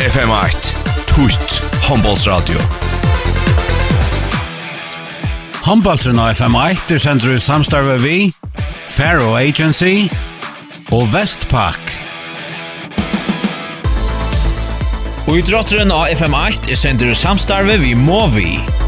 FM8 Tutt Håndbollsradio Håndbollsradio av FM8 er sendt ut samstarve vi Faro Agency og Vestpak Og idrotteren av FM8 er sendt ut samstarve vi Movi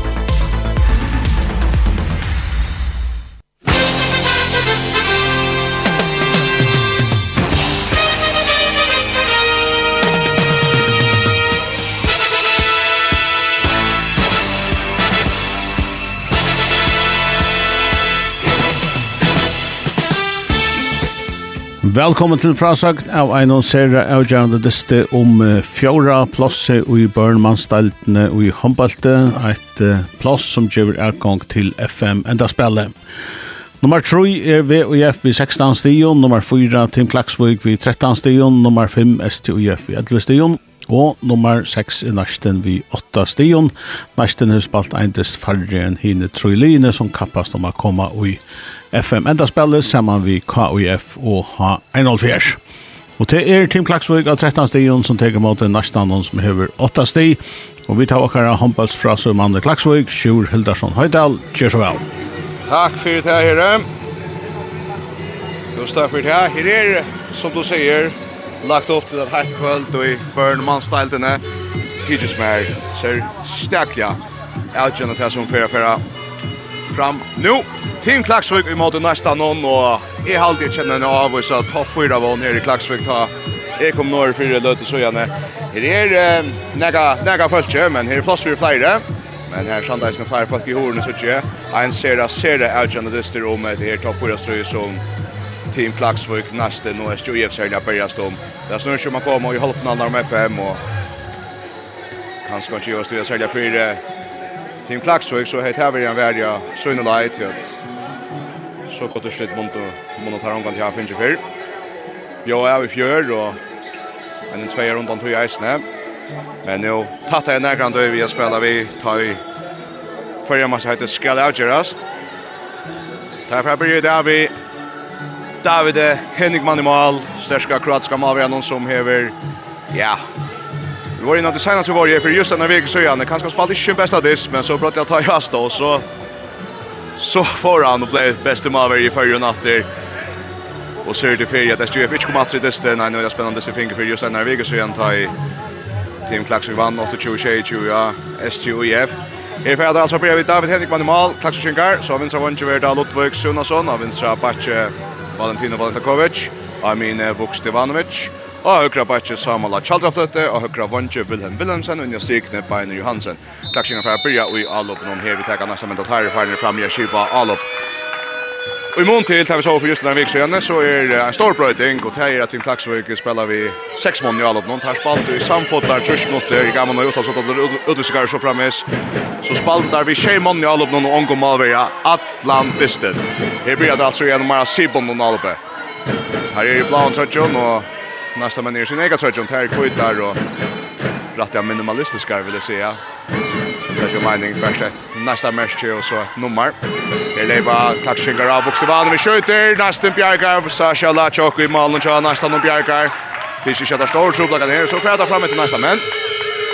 Velkommen til frasagt av ein og sera avgjørende diste om fjóra plosse i Burnmanstaltene og i håndbalte, et plass som gjør ergang til FM enda spillet. Nummer 3 er VUF i 16 stion, nummer 4 Tim Klaksvig i 13 stion, nummer 5 STUF i 11 stion, Og nummer 6 er næsten vi 8 stion. Næsten er spalt eindest færre enn hine trøyline som kappast om å komme i FM. Enda spillet sammen vi KUF og H104. Og til er Tim Klaksvig av 13 stion som teker mot den næsten noen som hever 8 sti. Og vi tar okkara håndballsfraser med Andre Klaksvig, Sjur Hildarsson Høydal. Kjør så vel. Takk for det her, Herre. Just takk for det her. Her er, som du sier, lagt upp till ett hett kvöld och i för en manstyle mer ser starka outgen att som för för fram nu Team Klaksvik i måte nästa någon och är halt jag känner en av oss så topp 4 var nere i Klaksvik ta Jag kom norr för det löte så gärna. Här är näga näga fölkje men här är plats för flera. Men här sandar sen fire folk i hornet så tjä. En ser det, ser det om det här topp 4 strö som Team Klaxvik näste nu är Stjujevs här när börjar stå. Där snurrar som man kommer i halvfinalen med FM och han ska inte göra stöd sälja för Team Klaxvik så heter vi en värja Sunnelight vet. Så gott och snitt mont och mont har omgång till här finns ju för. Jo, är i fjör och en två rundan tog jag isne. Men nu tatt jag närgrant över vi spelar vi tar vi förra matchen heter Skall Tar Därför blir det där vi David Henrikman i mål, största kroatiska malvera någon som hever. Ja. Vi var innan det senast vi var ju for just denne här så er han kanskje kanske ikke best av disk men så pratade jag ta i hast og så så får han og ble beste malvera i förra natter. Og så är det för att det styr inte kommer att se det där nej nu det spennende att finger for just denne här så er han ta i Team Klaxvik vann 28-20, ja STUIF. Her fyrir altså byrja við David Henrik Manumal, Klaxvik Kinkar, så vinstra vann verda Luttvik Sunason, og vinstra Batje Valentino Valentakovic, Amin Amine Vukstevanovic, og høyre bætje Samala Chaldrafløtte, og høyre vondje Wilhelm Wilhelmsen, og nja strikne Beiner Johansen. Klaksingen fra Byrja, og i Alup, noen her vi teker nesten mentaltære, ferdig fram i Kipa Alup. Og i mån til, tar vi så för just den här så er det en stor bröting og det er at i Klaxvik spiller vi seks mån i allop någon tar spalt i samfotlar 20 minutter, i gammel gamla utan så att utvisikar så fremmes. så spaltar vi tjej mån i allop någon och omgår Malveja Atlantisten. Her blir det alltså genom Mara Sibon og Nalbe. Her er i blån trøtjon, og nästa men är sin egen tröjan här kvittar och rätt minimalistiska vill jag säga. Som det är ju mening bäst nästa match och så ett nummer. Det är bara touchingar av Vuxtevan vi skjuter nästa Bjarkar Sasha Lachok i mål och nästa någon Bjarkar. Det är ju sköta stor så blagan här så pratar fram till nästa men.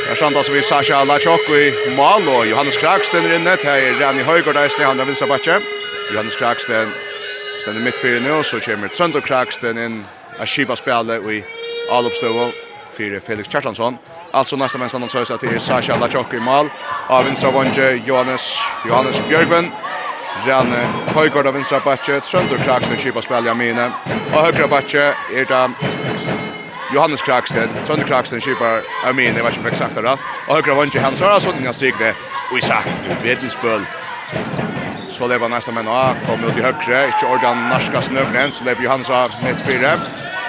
Där sandar så vi Sasha Lachok i mål och Johannes Kraksten i inne här er Rani Höjgård där snälla han vill så Johannes Kraksten ständer mitt för nu så kommer Trondheim Kraksten in Er skipa spelet i allopstövo för Felix Kjartansson. Alltså nästa män som sörs att det är Sasha Lachok i mål. Av vänstra vånge Johannes, Johannes Björkven. Jan Höjgård av vänstra backe Sönder Kraksten skipa spelja mine. Och högra backe är det Johannes Kraksten, Sönder Kraksten skipa av mine, jeg vet exakt om jeg sagt det rett. Og høyre vondje Hans Hørasund, Inga Signe, Uisak, så lever nästa men A kommer ut i högre, inte ordan narska snögnen så lever Johans av mitt fyra.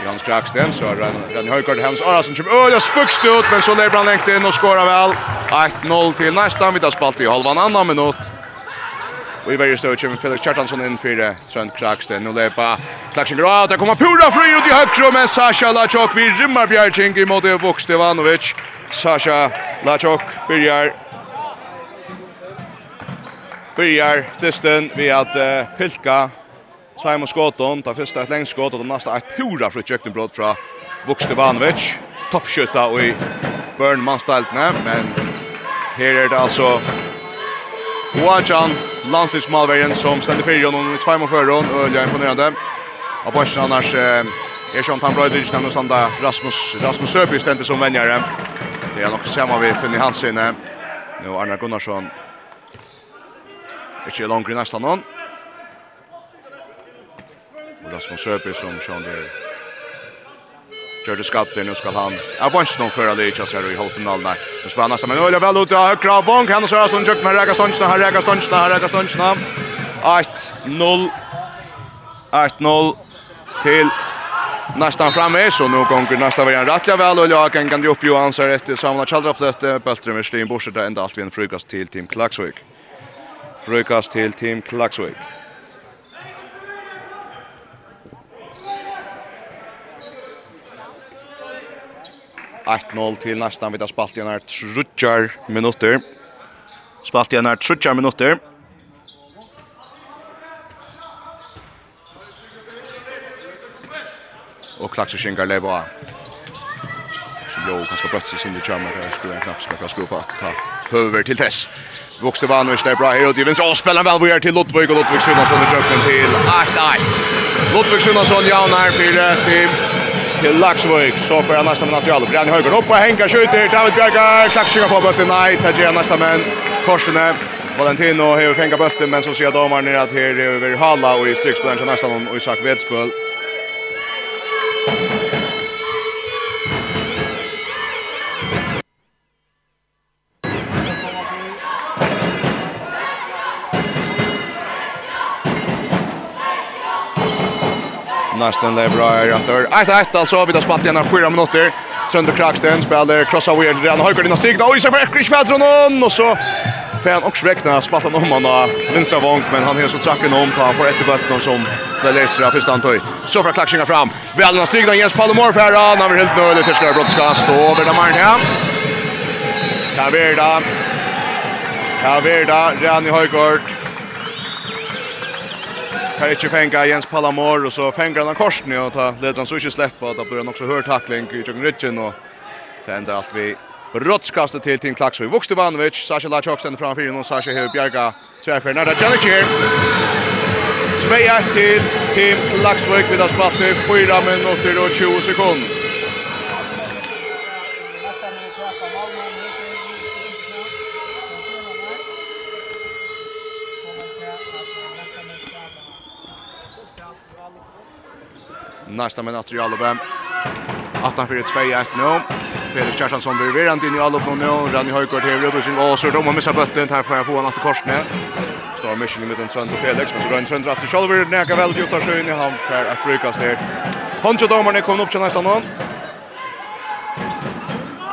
Johans Kraksten så er den i högkort Hans Arasen som det spukst ut men så lever han lengt inn och skårer väl. 1-0 till nästa vi tar spalt i halvan annan minut. Vi i verre støy kommer Felix Kjartansson in för Trent Kraksten och lepa Kraksten går ut och kommer pura fri ut i högre men Sasha Lachok vi rimmar Bjärching mot Vukstevanovic. Sasha Lachok börjar byrjar dysten vi att uh, pilka Svaim og Skåton, det första ett längst skåt, och det nästa ett pura från fra från Vukstevanovic. toppskjøtta och i Burn Manstaltne, men her er det alltså Oajan landslagsmålvärden som ständer för honom i två mål förrån og är imponerande. Och på annars eh, är Sean Tambröjdrich nämligen standa Rasmus, Rasmus Søby ständer som vänjare. Det er nok samme vi finner i hans sinne. Nu Arnar Gunnarsson Ikke langt i nästa någon. Och Rasmus Söper som kör där. Gör det skatter, nå skal han... Ja, vans før alle ikke ser i halvfinalen där. Nu spelar nesten, men Ölja väl ut i högra bonk. Han och Sörasson tjökt med Räka Ståndsna, her Räka Ståndsna, her Räka Ståndsna. 1-0. 1-0 till nästan framme så nu gånger nästa veckan rattla väl och jag kan kan ju upp Johansson efter Samuel Chaldraflet bulten med Stein Borsa där ända allt vi en frukast till Team Klaxvik. Frøykast til Team Klaksvik. Eitt-noll til nästan vid spalt i nær trutjar minutter. Spalt i nær trutjar minutter. Og Klaksvik skingar leva. Så jo, kanskje brøtt seg sin i kjømmer, jeg skulle knapt skal skru på at ta høver til tess. Vuxtevanovic där bra här och till vänster och spelar väl vidare till Lotvik och Lotvik Gunnarsson i jumpen till 8-8. Lotvik Gunnarsson jaunar fyra till till Laxvik så för nästa men Brian blir höger upp och Henka skjuter David Bjerga klaxar på bollen nej tar igen nästa men Korsene. Valentino har fänga bollen men så ser domaren ner att här över Halla och i 6 på nästan och Isak Vedspel. Nästan det är bra i rättor. 1-1 alltså, vi tar spalt igen 4 minuter. Sönder Kraksten spelar crossa weird redan höger innan stigna och Isak Ekrish Fedronon och så får han också räkna spaltan om han av vänstra vånk men han har så tracken om på han får ett bulten som det läser av första antag. Så får klaxingar fram. Väl innan stigna Jens Palomor för han har helt nöjligt till skär brottskast och över där man hem. Kaverda. Kaverda, Rani Højgaard. Kan inte fänga Jens Palamor och så fängar han korsen och tar han så inte släppa att det blir också hör tackling i Jürgen Ritchen och det ändrar allt vi brottskastet till Tim Klaxo. Vuxte Ivanovic, Sasha Lachok ständer framför och Sasha Hever Bjerga träffar nära Janic här. 2-1 till Tim Klaxvik vid avsparten 4 minuter och 20 sekunder. nästa med att Real Obem. Attan för 2-1 nu. Felix Kjarsson blir verand in i Alup nu. Ranni Højgaard hever ut och sin åser. De har missat bulten. Här får jag få honom till korsne. Står Michelin med mitten Trønd och Felix. Men så går en Trønd rätt till Kjolver. Näka väl Jutta Sjöjn i hand. Per är frukast här. Honcho Domarne kommer upp till nästa någon.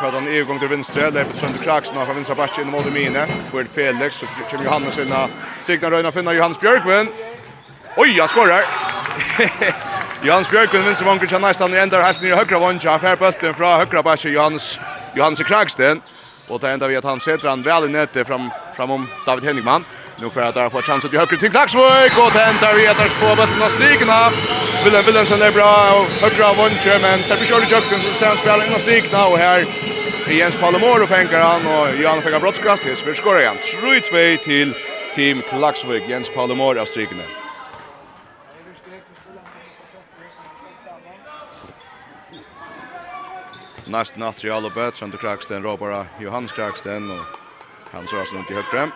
Pradan i gång till vänstra, där på Trond Kraxen har vänstra batch in mot Mine. Bort Felix så kommer Johannes in. Signar Röna finner Johannes Björkman. Oj, han skorar. Johannes Björklund vinner vanker till nästan ändar helt nere högra vånja. Han fär bulten från högra backen Johannes Johannes Kragsten. Och det enda vi att han sätter han väl i nätet fram framom David Henningman. Nu får att få chans att högra till Klaxvik och det enda vi att på bulten och strikna. Willem Willemsen är bra och högra vånja men släpper Charlie Jöcken som stannar spelar in och strikna och här Jens Palomor och fänkar han och Johan fänkar brottskast. Det är för skor igen. 3-2 till Team Klaxvik. Jens Palomor av strikna. näst natt i alla böt som Kraksten ropar Johannes Kraksten och han rör sig runt i högre.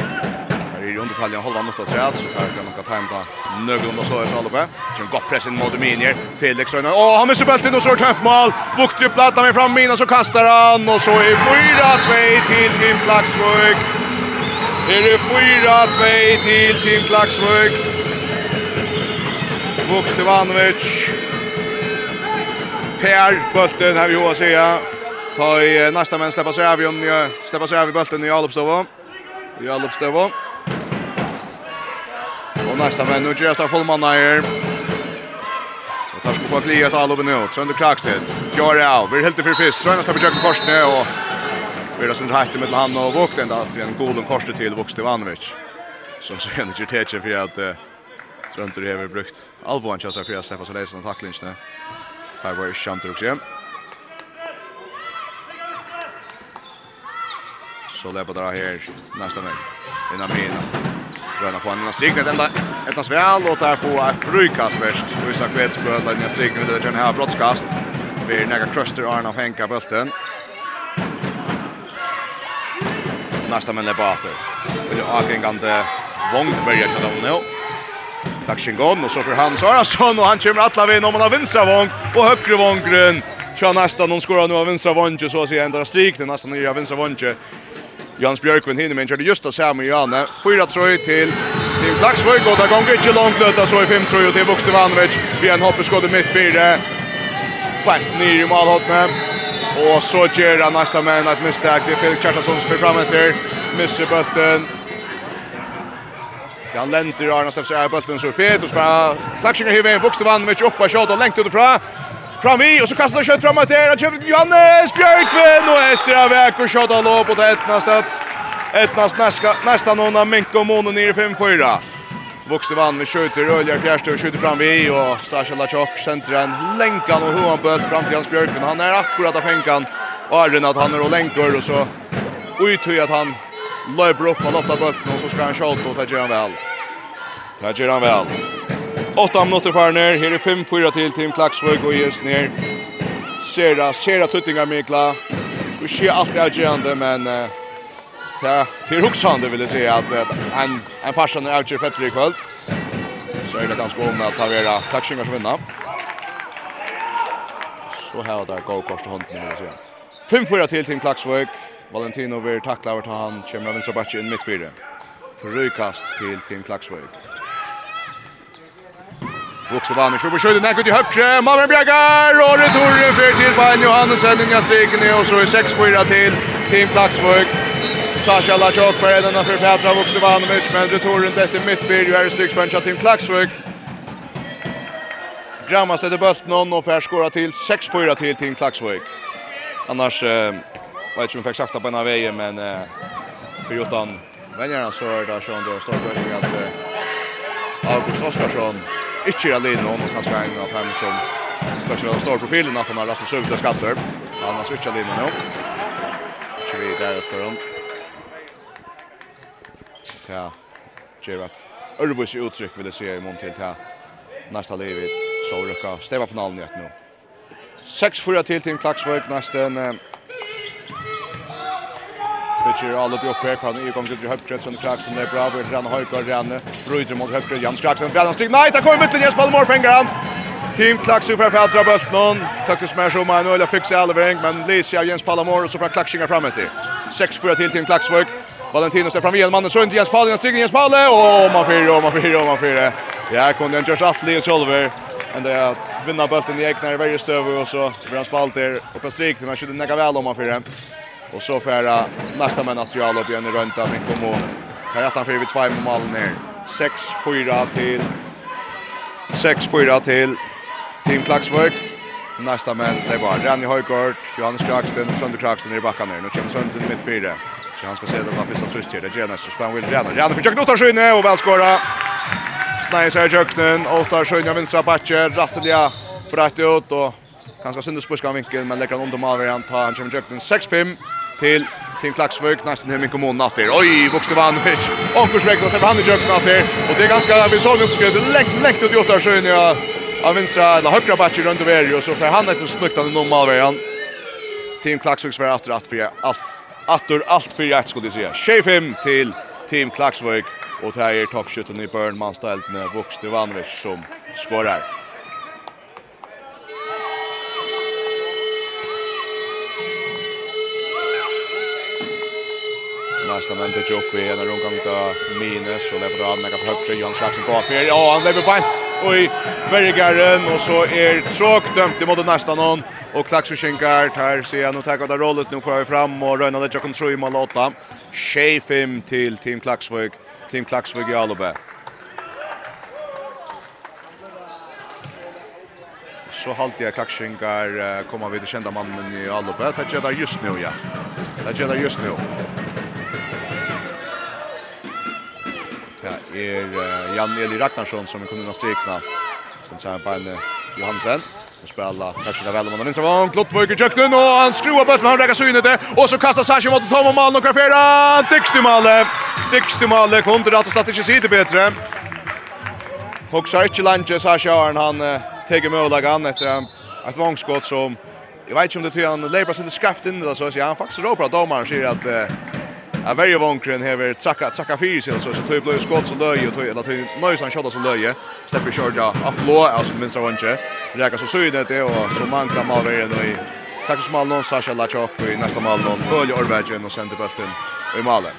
Här är ju under talja hålla mot att säga så tar kan man time hem då. Nögel och så är alla böt. Som gott pressen mot Minier. Felix Rönne. Åh, han missar bulten och så täppt mål. Vukt tripplat med fram mina så kastar han och så är 4-2 till Tim Klaxvik. Det är 4-2 till Tim Klaxvik. Vukstevanovic. Per bulten har vi hur att säga. Ta i nästa men släppa sig av om släppa sig av bulten i Alupstovo. I Alupstovo. Och nästa men nu görs av fullman här. Och tar skuffa klia till Alupen nu. Sönder Kraxid. Gör av. Vi är helt för fisk. Tröna släpper Jöken korsne och Vi har sin rätt med han och Vukt ända allt vi en god korset till Vukt Ivanovic. Som så henne till Tetje för att Trönter har brukt albuan chansar för att släppa så läsen tacklingen. Här var kjent også. Så lepa dra her nästa vei. Inna mina. Röna på andra signet enda etnas sväl och där får ett frukast bäst. Vi sa kvätt spöla när signet det kan ha brottskast. Vi näga kruster Arna Henka bulten. Nästa men det bara åter. Det akengande agengande Vongberg kan de nå. Dagshingon och så för han Sarason och han kommer alla vägen om han har vinstra vång och högra vångren. Tja nästa någon skorar nu av vänstra vånge så att säga ändra strik den nästan nya vänstra vånge. Jans Björkvin hinner men körde just det samma Janne. Fyra tröj till till Klaxvik och där går inte långt löta så i fem tröj till Bokstevanovic. Vi en hoppeskott i mitt fyra. Bänt ner i målhotnet. Och så gör han nästa män ett misstag till Felix Kjartansson som spelar fram efter. Missar bulten. Han lenter i Arna Stepps Erbulten, så fet, og så bara klacksingen hiver en vokste vann, vekk oppa, kjata, lengt utifra, fram vi, och så kastar han skott framåt där. her, han Johannes Björkvin och etter av vekk, och kjata låp, og det etnast et, nästa nästa någon av mink Mono ner i 5-4. Vuxte vann, vi kjøter, fjärste och skjuter fram vi, och Sasha Lachok centren länkan och og hoanbølt fram till Hans Björkvin. han är akkurat av fänkan. Och er att han är och länkar och så uthøy att han löper upp på lofta bulten och så ska han skjuta och tar han väl. Tar han väl. 8 minuter kvar ner. Här är 5-4 till Team Klaxvik och just ner. Sera, sera tuttingar Mikla. Ska se allt det avgörande men uh, till till Roxande vill jag säga att uh, en en passion är avgör för tre kväll. Så är det ganska om att ta Tavera Klaxingar som vinner. Så här där går kostar hunden vill jag säga. 5-4 till Team Klaxvik. Valentino vil takla over til han, kommer av vinstra bakke inn midt fire. Frøykast til Tim Klaksvøk. Voksevan i Sjöbergsjøyden, er gutt i høyre, Malmén Bjergar, og returen fyrt til Bein Johansen, i Strikene, og så er 6-4 til Team Klaksvøk. Sasha Lachok för en annan för Petra Vukstevanovic, men returen det mitt för ju är i striksbäncha Tim Klaksvøk. Grammas etter bølt någon och färskåra till 6-4 till Team Klaxvik. Annars... Eh, vet inte om jag fick sagt på en av vägen, men eh, för Jotan vänjarna så är det sån då det att eh, August Oskarsson inte är alene och kanske en av dem som kanske har stor profilen att han har Rasmus Söder skatter. Han har switchat alene nu. Så vi där för dem. Ja, Gerard. Örvus uttryck vill det se i mån till här. Nästa livet så rycka stäva finalen nu. 6-4 till Tim Klaxvik nästan pitcher alla upp uppe kan ju komma till högkret som Clarkson där bra över Jan höga Jan Bröder mot högkret Jan Clarkson väl stig nej där kommer mitten Jesper Palmor fänger han Team Clarkson för att dra bort någon så smash om man eller fixa Alvering men Lisa Jens Palmor så för Clarkson framåt till 6-4 till Team Clarksvik Valentino står fram igen mannen så inte Jens Palmor stiger Jens Palmor och man fyra och man fyra och man fyra Ja kunde han just att Leo Solver they att vinna bulten i egna i varje stöv och så blir han spalt och på strik men skulle neka väl om man fyra Och så färra nästa med material upp igen i rönta med kommun. Här att han för vid två mål ner. 6-4 till 6-4 till Team Klaxvik. Nästa män, det var Ranni Højgaard, Johannes Kraxten, Sönder Kraxten i backen ner. Nu kommer Sönder i mitt fyra. Så han ska se den av første trøst her. Det er Jens Spann vill Ranni. Ranni fikk jøkken utan skyne og velskåra. sig jøkken, åttar skyne av vinstra bakke. Rattelja brett ut och Ganska synd spurska vinkeln, men lägger han under Malverian tar han kommer jökten 6-5 till Team Klaxvik nästan hem i kommunen att Oj, Oj, Vuxtevanovic. Onkursväg och sen han i jökten att. Och det är ganska vi såg inte skulle Läckt, läckt ut åtta sjön ja. Av vänstra eller högra batcher runt över och så för han nästan snyggt han under Malverian. Team Klaxvik för efter att för allt attur allt för ett skulle säga. 25 till Team Klaxvik och det är toppskytten i Burnman ställt med Vuxtevanovic som skorar. nästa men det jobb vi när hon gångta minus och lever bra med högre högra Jan Jackson på för ja han lever bant och i Bergaren och så är tråk dömt emot nästa någon och Klaxo Schenkar tar sig han och tar av rollet nu får vi fram och Röna det Jackson tror i mål 8 till Team Klaxvik Team Klaxvik i Alba så halt jag klaxingar komma vid kända mannen i Alba. Det gör det just nu ja. Det gör det just nu. är Jan Eli Ragnarsson som kommer kunna strikna. Sen så här på Johansen. Nu spelar kanske där väl om den vänstra vång. Klottvöker köknen och han skruvar på men han räcker synet det. Och så kastar Sashi mot Tom och Malm och Grafera. Dixtimale. Dixtimale kom till att och inte sitter bättre. Hoxar inte lunge Sashi han uh, tar möjligheten efter ett vångskott som Jag vet inte om det tror han Leibra sitter skraft in det så att han faktiskt ropar domaren säger att Ja, very vonkren här tracka tracka fyra så så tog blå skott så löje och tog eller tog nice han shot så löje. Stepper short ja av floor alltså minst av vanje. Räka så synd det och så man kan mal vara nu. Tack så mycket Sasha Lachok i nästa mål någon Ölje Orvagen och sända bulten i målet.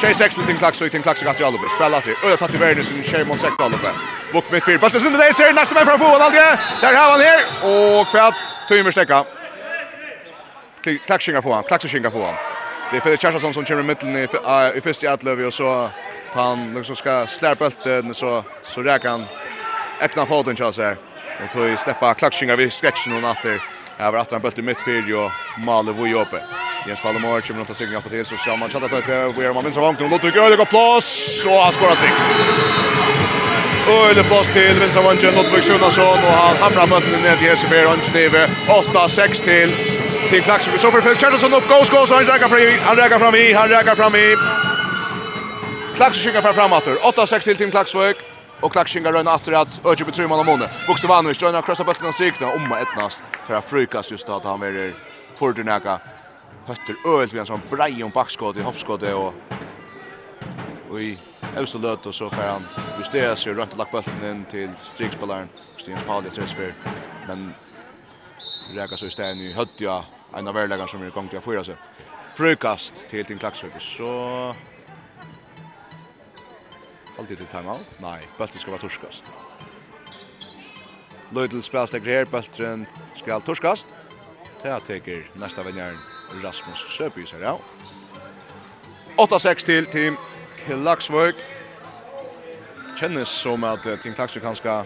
Shay Sexton till så till klax Gatsi Alubbe. Spelar sig. Och jag tar till världen sin Shay Monsekta uppe. Bok mitt fyr. Bulten under där ser nästa man från fotboll aldrig. Där har han här och kvätt Tymmer stäcka. Klaxinga får han. Klaxo skinga får han. Det är Felix Kjarsson som kommer i mitten i, i första atlövi och så tar han liksom ska släppa bulten så så räkar han öppna foten chans sig. Och så släppa steppa klaxingar vid sketchen och natter. Här var åter en bulten i mittfält och Malle var ju uppe. Jens Palomar kommer att ta stycken på till så ser man chatta att vi är man minns vankt och låter Öle och plås och han skorar sikt. Öle plås till vänster av vanken Nottvik Sjunasson och han hamrar bulten ner till Hesmer Angenever 8-6 till till Klaxvik. Så för Felix Kjellson upp, goals, goals, han räcker fram i, han räcker fram i, han räcker fram i. Klaxvik skickar fram framåt. 8-6 till Tim Klaxvik. Och Klaxvik går runt efter att Öje betrymma dem under. Bokstavanovic drar krossa bollen och om om ettnast för att frukas just att han är för hötter öl vid en sån brej om backskott i hoppskott och och i Öster löt och så får han justera sig runt och lagt bollen in till strikspelaren Stian Paul det men räka så i städen i Höttja, en av värläggarna som är igång till att fyra sig. Frukast till till Klaxvik, så... Alltid till timeout? Nej, bulten ska vara torskast. Løydel spelstegger her, ska skal torskast. Det teker nästa venjaren Rasmus Söpys ser ja. 8-6 till Team Klaksvøk. Kännes som att Team Klaksvøk kan skal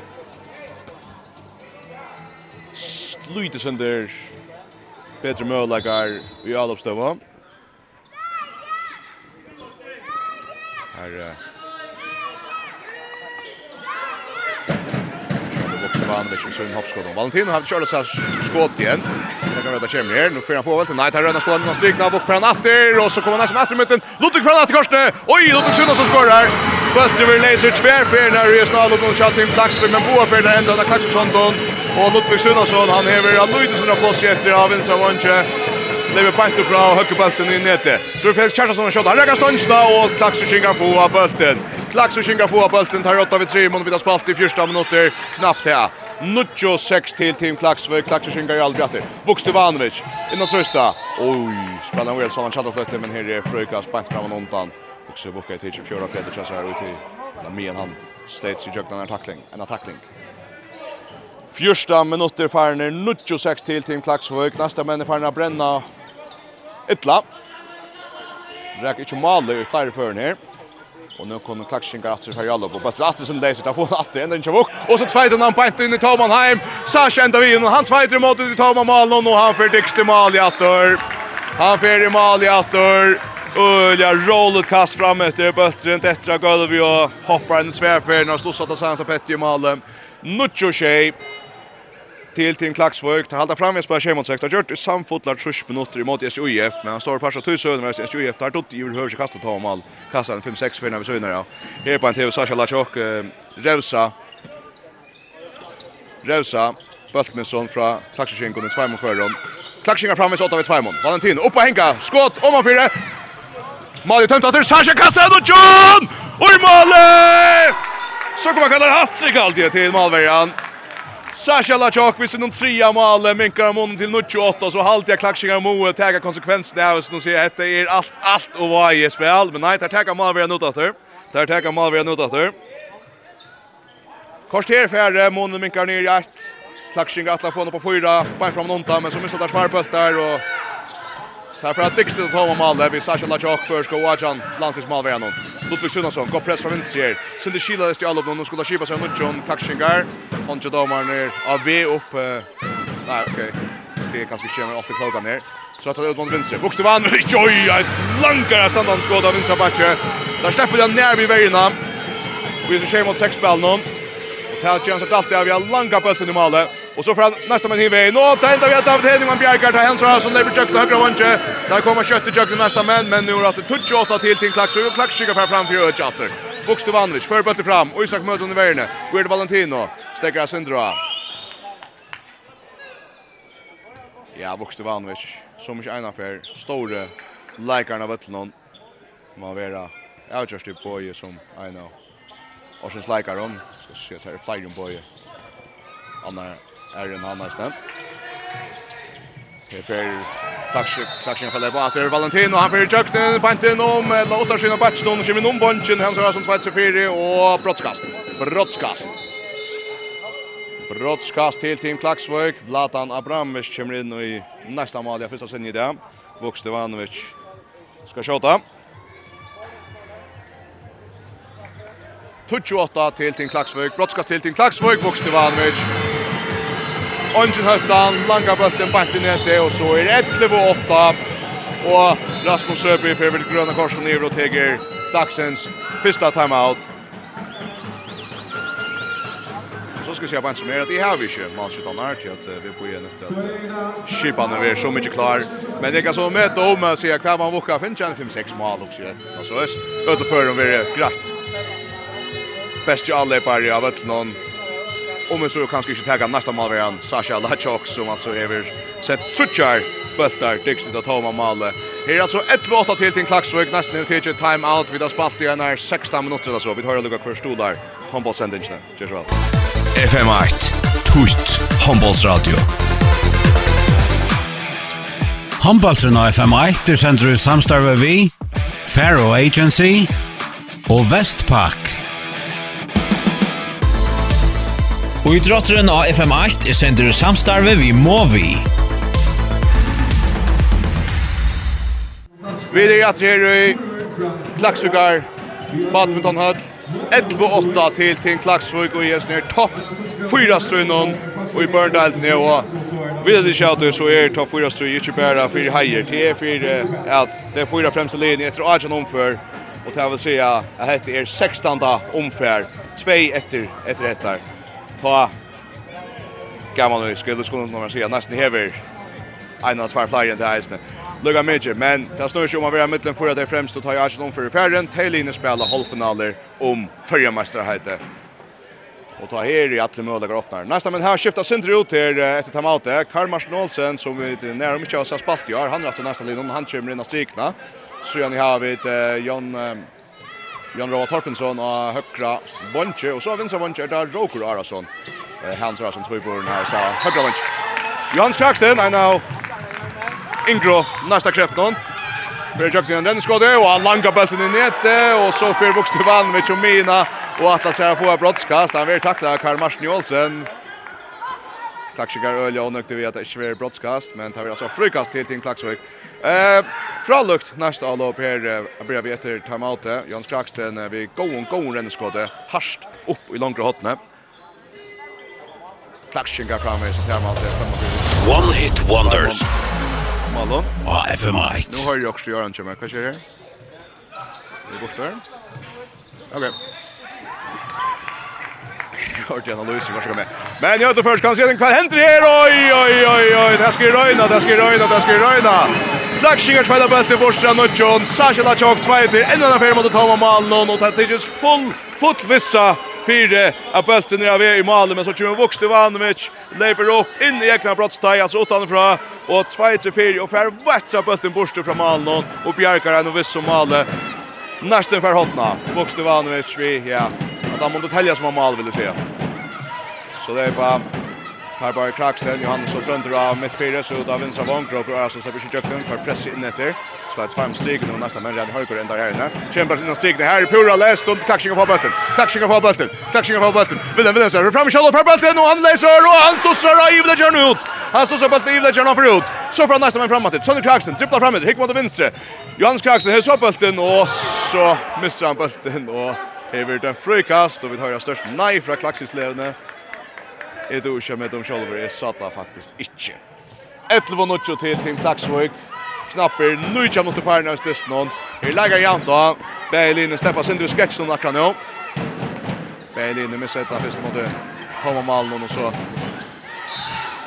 lite sönder Peter möjligheter i Alopstöva. Här Ivanovic med sin hoppskott. Valentin har kört sig skott igen. Det kan vara ta kommer här. Nu får han få väl till Knight. Han rönnar stående och strikna och från atter. Och så kommer han som atter mitten. Ludvig från atter korsne. Oj, Ludvig Sunna som skorar. Böltre vill läser tvärfärna. Rösnal upp mot Kjaltim Klaxler. Men Boa färna ända. Klaxler Sondon. Og Ludvig Sunnasson, han hever av Lydesen av plass etter av vinstra vantje. Lever bant og fra høkkebølten i nettet. Så Felix Kjærstason har skjøtt. Han rekker stønsna og klaks og kjengar få av bølten. Klaks kjengar av bølten tar åtta vid 3 mån vid spalt i fyrsta minutter. Knappt her. Nuttjo 6 til Team Klaksvøy. Klaksvøy kjengar i Albjatter. Vuks til Vanovic. Innan Trøsta. Oi, spiller han vel sånn han fløtte, men her er Frøyka spant fram og undan. Och så vukka i tidsje fjøra fjøra fjøra fjøra fjøra fjøra fjøra fjøra fjøra fjøra En fjøra fjøra Fjørsta minutter farner 96 til Team Klaksvøk. Nästa menn farner brenna ytla. Rek ikke maler i flere føren her. Og nå kommer klaksingar atter fra Jallop. Og bättre Attersen leser til å få han atter. Ender ikke vokk. Og så tveit han på in i Taumann heim. Sasha enda vi inn. Han tveit imot ut i Taumann mål Og han fyrt dikst i mal i atter. Han fyrt i mal i atter. Ulja rollet kast fram efter Bøtteren. Etter av gulvet og hoppar en svärfärd. När stod satt av Sansa Petti i malen. Nuccio tjej til Team Klaksvøk. Det halda fram vi spelar Shimon Sekta gjort i samfotlar 30 minutter mot SJUF, men han står på passet söder med SJUF tar tot i hur kasta ta mål. Kasta en 5-6 för när vi söder ja. Här på en TV Sasha Lachok Revsa. Revsa Bultminsson fra Klaksvøk går i två mot förron. Klaksvøk framme så åtta vid två. Valentin upp och hänga. Skott om han fyra. Mario tömt att Sasha kastar och John! Och mål! Så kommer han kalla hattrick alltid till Malverjan. Sasha Lachok med sin trea mål minkar munnen till 98 så halt jag klaxingar Moe täga konsekvenserna av så ser att är allt allt och vad är spel men nej tar täga mål vi har notat där där täga mål vi har notat där Korster färre minkar ner i ett klaxingar att få på fyra på fram någonta men så missar där svar där och Tar för att Dixon tar om mål där vi Sasha Lachok för ska Wajan landsis mål vara någon. Ludvig Sunason går press från vänster här. Sen det skiljer sig alla någon skulle skipa sig mot John Takshingar. Han tar domaren ner av V upp. Nej okej. Det är kanske skärmer ofta klockan ner. Så att det ut mot vänster. Vuxte vann. Oj, ett lankare standard skott av vänstra backe. Där släpper den ner vid vägen. Vi ser mot sex spel någon. Och tar Jens att alltid av langa bollen i målet. Och så från nästa man hiver. Nå tända vi att David Hedman Bjerkart har hänsa som lever jökna högra vänster. Där kommer kött i jökna nästa man men nu har det touch åtta till till Klax och Klax skickar fram fram för chatter. Bokstav Andrich för bättre fram och Isak möter under värne. Går det Valentino. Stäcker Sindra. Ja, Bokstav Andrich som inte en affär. Stora likarna vettlon. Man vera. Jag just det på som I know. Och sen slikar de. Ska se att det är flyger på ju. Annars Erjen Hammersten. Det fer Klaksje, Klaksje faller på atter Valentino, han fer jøkten, banten om, låter sin og batchen, kommer om bunchen, han som 24 och brottskast. Brottskast. Brottskast till Team Klaxvik. Vladan Abramovic kommer in i nästa mål, jag första sen i det. Vukstevanovic ska skjuta. 28 til Team Klaksvøk, brottskast til Team Klaksvøk, Vukstevanovic. Ongen Høttan, langa bulten, bant i nete, og så er 11-8. Og Rasmus Søby fyrir vel grøna korsen i og teger dagsens fyrsta timeout. Så skal vi se på en som er at jeg har vi ikke mannskyttaner til at vi er på igjen etter at skipene er så mye klar. Men jeg kan så møte om og si hver man vukker finner en 5-6 mål også. Altså, øde før om vi er greit. Best jo alle er bare av et eller Om vi så kanskje ikke tagga nästa mål var Sasha Lachok som alltså över sett trutjar bultar dykst att ta med mål. Här är alltså 1-8 till till Klaxvik nästan nu till time out vid spalt i när 16 minuter eller så. Vi tar lucka kvar stolar. Handbollssändningen. Cheers väl. FM 8 Tutt Handbollsradio. Handballtren av FM 8 er sender du samstarve vi, Faro Agency og Vestpak. Og i drotteren av FM8 er sender samstarve vi må vi. Vi er jatter her i Klaksvikar, Badminton Høll. 11-8 til til Klaksvik og jeg snir topp 4 strønnen og i Børndalen er og vi er det ikke så er topp 4 strøy, ikke bare for heier til er for at det er 4 fremste linje etter 18 omfør og til jeg vil si at dette er 16 omfør 2 etter etter etter ta gammal nu skulle skulle man säga nästan hever en av två flyger till isen. Lugga mycket, men det står ju om att vara mitten för att det främst att ta Arsenal för färden. i spela halvfinaler om förra mästerskapet och ta här i alla möjliga öppnar. Nästa men här skiftar Sindri ut till efter timeout. Karl Martin Olsen som vi inte nära mycket har spalt i år. Han rätt nästa linjen han kommer in och strikna. Så han har vi Jon Jan Roa Torfensson og högra bonche og så vänstra bonche där Roker Arason. Eh Hans Arason två den här så högra bonche. Johan Kraxten I know. Ingro nästa kräft någon. För jag kan den skåde och han langar bollen i nätet och så för vuxte vann med Chomina och att han ska få brottskast. Han vill tackla Karl Martin Olsen. Klaxikar Ölja och nökte vi att det inte var brottskast, men tar vi alltså frukast till Tim Klaxvik. Eh, fralukt nästa avlopp här eh, börjar vi efter timeoutet. Jans Kraxten eh, vid gåen, gåen renneskåde, harst upp i långra hotne. Klaxikar framme i sitt timeoutet. One hit wonders. Malon. Ah, FMI. Nu har jag också Göran Kjemmer. Vad sker här? Det är borta. Okej. Okay ordentlig analyse kanske med. Men jag då först kan se den kvar händer här. Oj oj oj oj. det ska Röjna, det ska Röjna, det ska Röjna. Klaxingar tvätta bult i borsta Nutchon. Sasha Lachok tvätter en annan firma mot Toma Malnon och tar tills full full vissa fyra av bulten är av i Malmö men så kommer Vuxte Ivanovic leper upp in i egna brottstag alltså utanför och tvätter fyra och fär vatsa bulten borsta från Malnon och Bjarkar en och viss som Malmö Nästan för hotna. Vuxte Ivanovic vi ja att han måste tälja som han mal vill säga. Så det är bara Per Bar Kraksten, Johannes och Trönder av mittfyrer, så då vinner och så Øysen Sabir Sjøkken för press in efter. Så det fem steg nu, nesten men redan höger ända här inne. Kämpar til noen steg, det her er pura lest, og klaksingen på bøtten, klaksingen på bollen. klaksingen på bøtten. Willem Willemsen, fram i kjallet för bøtten, och han läser, och han stosser av Ivle Gjørn ut. Han stosser bøtten, Ivle Gjørn for ut. Så från nesten men framåt, til, Sønder Kraksten, trippler frem mot vänster. Johannes Kraksten, hälsar så bollen och så missar han bollen och Hever den frikast och vi har störst nej från Klaxislävne. Är du kör med dem själva är satta faktiskt inte. 11-0 till Team Klaxvik. Knapper nu kan mot Färnas Destnon. Här lägger Janta. Berlin släpper sin sketch någon akra nu. Berlin med sätta först mot komma mal Malmö och så.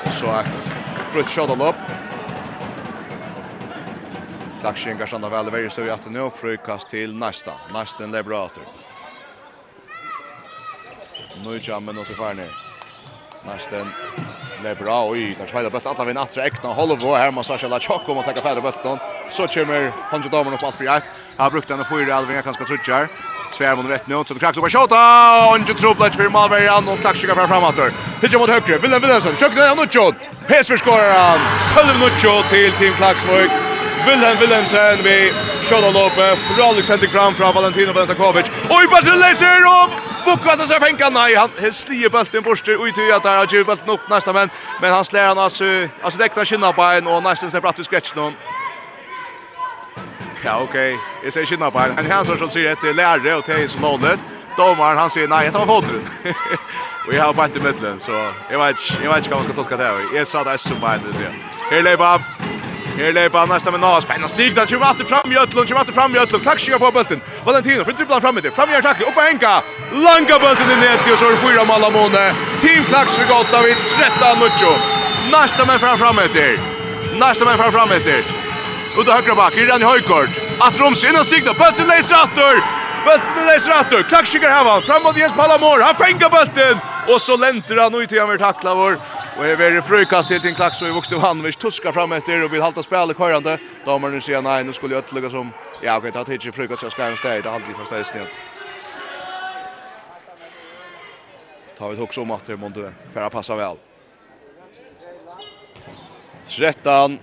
Och så ett frutt shot upp. Klaxingar stannar väl i varje att i afternoon. Frukast till nästa. Nästa är bra åter. Nøyja minutter farne. Marsten lever av i den sveida bøtten. Alla vinn atra ekna Holvo. Her må Sasha Lachok om å takka færre bøtten. Så kommer Honja Damen opp alt fri eit. Her brukte han å fyra alvin jeg kanskje trutjar. Tvær mot rett nå. Så det kraks opp av Sjota. Honja Troblac fyrir Malverian og klaksjika fra framator. Hitja mot høyre. Willem Willemsen. Tjøkken ned av Nuttjod. Hesver skorar han. 12 Nuttjod til Team Klaksvøk. Willem Willemsen vi Sjota Lope. Fralik Alexander fram fra Valentino Valentakovic. Oj, Bartel Leiser opp. Bukvast så fänka nej han slier bulten bort och ut att där har ju bulten upp nästa men men han slår han alltså alltså täckta skinna på en och nästan så bratt skrätch någon. Ja okej. Jag säger skinna på en. Han hansar så rätt att lärare och till som målet. Domaren han säger nej, det var foten. och jag har bara inte mittlen så jag vet jag vet inte vad man ska tolka det. Jag sa det är så bara det så. Här lever Her leipa nästa med Nas. Spännande stig där. Tjuva åter fram Jötlund. Tjuva åter fram i Klack skiva på bulten. Valentino för dribblar fram med det. Fram i tackling. Upp och hänga. Langa bulten i nät och så är det fyra mål av Mone. Team gott av Gottavit. Rätta Nuccio. Nästa med fram fram med det. Nästa med fram fram med det. Ut och högra bak, irran i Höjkort. Att Roms innan stig där. Bulten läs rattor. Bulten läs rattor. Klack här va. Fram mot Jens Palamor. Han fänger bulten. Och så länter han ut i han vill tackla vår. Och det väldigt frukast till din klack så i vuxte Vi tuskar fram efter och vill halta spelet körande. Damerna säger nej, nu skulle jag lägga som ja, okej, ta till frukast så ska jag städa det aldrig fast det är snett. Tar vi också om att det måste färra passa väl. 13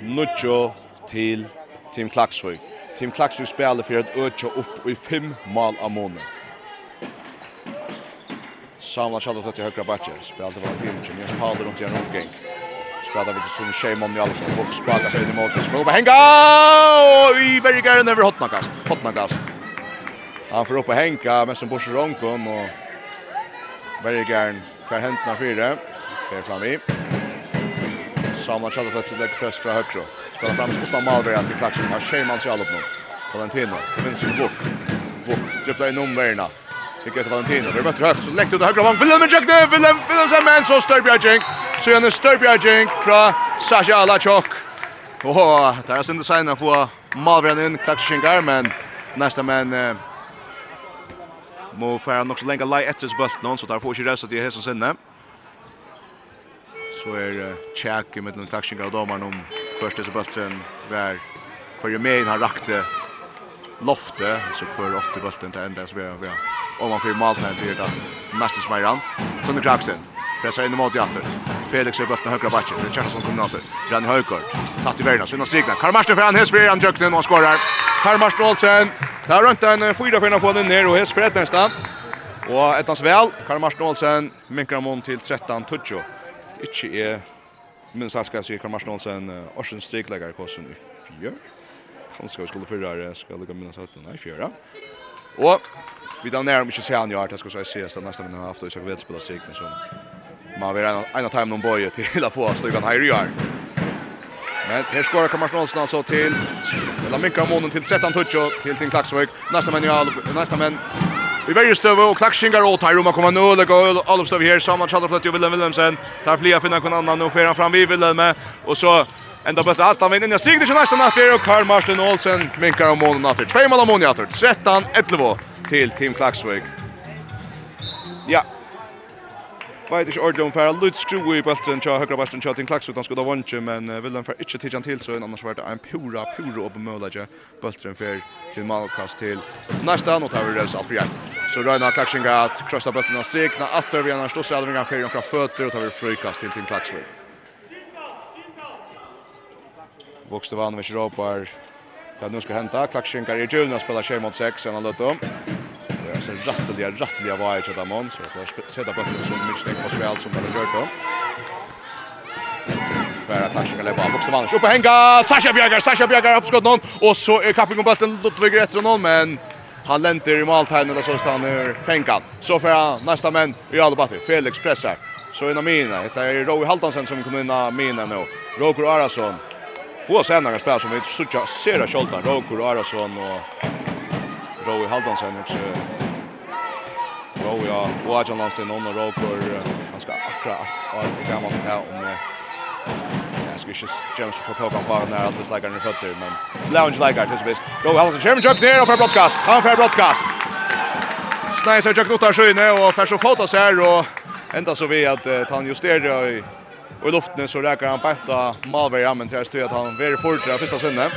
Nucho till Team Klaxvik. Team Klaxvik spelar för att öka upp i fem mål av månaden. Samla Kjallot høyt i høyre bakke. Spelte var til ikke. Jens Paul rundt i en omgeng. Spelar vi vidt som Sheimon i alle boks. Baka seg inn i måten. Skroba henga! Og i Bergeren over Hotnagast. Hotnagast. Han får opp og henga, men som borser omkom. Og Bergeren får hentene fire. Fer fram i. Samla Kjallot høyt til legge press fra høyre. Spelar fram i skotta Malvera til Klaksen. Her Sheimon i alle på. Valentino. Til vinst som bok. Vuk. Dripla i nummerna. Fick efter Valentino. Det möter högt så lägger ut högra vång. Willem Jackne, Willem, Willem som man så Störbjergink. Så är det Störbjergink från Sasha Alachok. Åh, där är sin design att få Malvren in, klaxar men nästa man må færa nok så lenge lei etters bulten hans, så der får ikke resten til hessen sinne. Så er uh, tjekk i middelen klaksinger av domaren om første som bulten var hver jo med han rakte loftet, så får åtte bulten til enda, så vi er om han får Maltan till det nästa smärran. Sonny Kraxen pressar in mot Jatter. Felix är bulten högra backen. Det känns som kombinator. Rann Höjkort. Tatt i värna. Sina signa. Karl Marsten för han häst för han jöknen och skorar. Karl Marsten Olsen. Där runt en fyra för att få den ner och häst för nästa. Och ettans väl. Karl Marsten Olsen minkar mån till 13 toucho Inte är minst alls ska se Karl Marsten Olsen Ocean Stigläggare kosten i fjör. Han ska vi skulle förra ska lägga minnas att den är fjärra. Och vi då när de inte ser han ju att ska så ses det nästa men har haft och så vet spela sig som man vill en en time någon boy till att få stugan här i år. Men här skorar kommer Snålsson alltså till eller mycket av månen till 13 touch och till till Klaxvik. Nästa men ja nästa men Vi väljer stöv och klaxingar åt här rumma kommer nu och lägger all uppstöv här. Samma tjallar flöt ju Willem Willemsen. Tar flia finna kon annan och sker fram vid Willem. Och så ända bättre att han vinner. Jag stiger till nästa natt och Karl Marsten Olsen minkar om månen natt Två mål om månen natt 13-11 til Team Klaksvik. Ja. Vet ikke ordentlig om færa Lutz skru i bølten til høyre bølten til Team Klaksvik. Han skulle ha vantje, men uh, Vilhelm færa ikke tidsan til, så en annars var det en pura, pura åpen mølage bølten færa til Malkast til næsta, nå tar vi revs alt for hjert. Så Røyna Klaksinga at krossa bølten av strikna, at vi en stås i alvinga færa omkra føtter, og tar vi frøykast til Team Klaksvik. Vokste vann vi ropar Kan nu ska hända. Klackschinkar i julen Julna spelar tjej mot sex. Sen han löt om så rättliga rättliga var jag chatta så att sätta på som mycket på spel som bara gjort då. För att Sasha lägger på vuxna vann. Upp och hänga Sasha Björger, Sasha Björger uppskott någon och så är kappingen bollen Ludvig Rättsson men Han lenter i måltegnet där så står han ur fänkan. Så för han nästa män i Alabati. Felix pressar. Så innan mina. Det är Roy Haldansen som kommer innan mina nu. Roger Arason. Få senare spel som vi inte ser sera kjoltan. Roger Arason och Roy Haldansen också och ja och att han låste någon och råkor ganska akkurat att gammal här om jag ska just James för ta på när att det lägger ner fötter men Lounge lägger det så visst då har han Sherman Chuck ner och för broadcast han för broadcast Snais har Chuck notar skyne och för så fotas här och ända så vi att uh, han justerar i och i luften så räcker han bättre Malberg använt här styr att han är fortare första sinne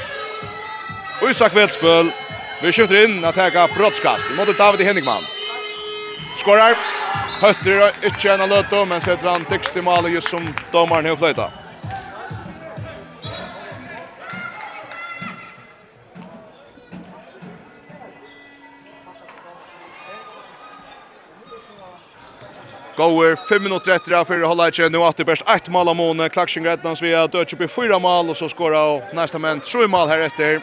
Och Isak Veldsbøl, vi skjuter in att ta brottskast mot David Henningman. Skorar. Høtter er ikke en av løte, men setter han dykst i malet just som dommeren har fløyta. Goer 5 minutter etter av fyrir hålla ikke, nu at det best ett mål av måne, Klaksing Rednans via opp i fyra mål, og så skåra og næsta menn 3 mål her etter.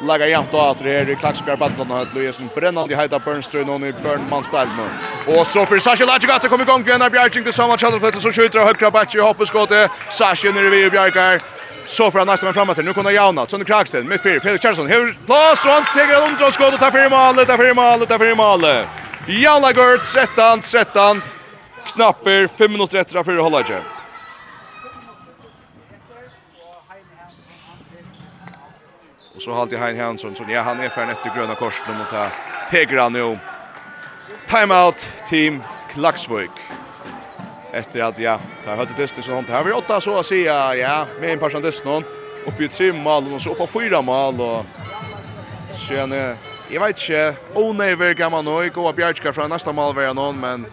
Laga jämt och åter här i Klaxkar Badblad och Louis en brännande hajta Burnström och i Burn Manstall nu. Och så för Sashi Lajigat att komma igång Glenn Bjarking till samma channel för så skjuter högra back i hoppet skottet. Sashi ner i Bjarkar. Så för nästa man framåt nu kommer Jauna Sonny Kraxen med fyra Felix Charlson. Hur plats och han tar en undra skott och tar fyra mål, tar fyra mål, tar fyra mål. Jauna Gert 13 13 knapper 5 minuter efter för hålla Och så har jag Hein Hansson så ja han är för ett gröna korset mot ta Tegra nu. Timeout team Klaxvik. Efter att ja, ta hade det så sånt här vi åtta så att säga ja, med en person dust någon uppe i tre mål och så på fyra mål och sen jag vet inte onöver kan man nog gå Bjärka från nästa mål var någon men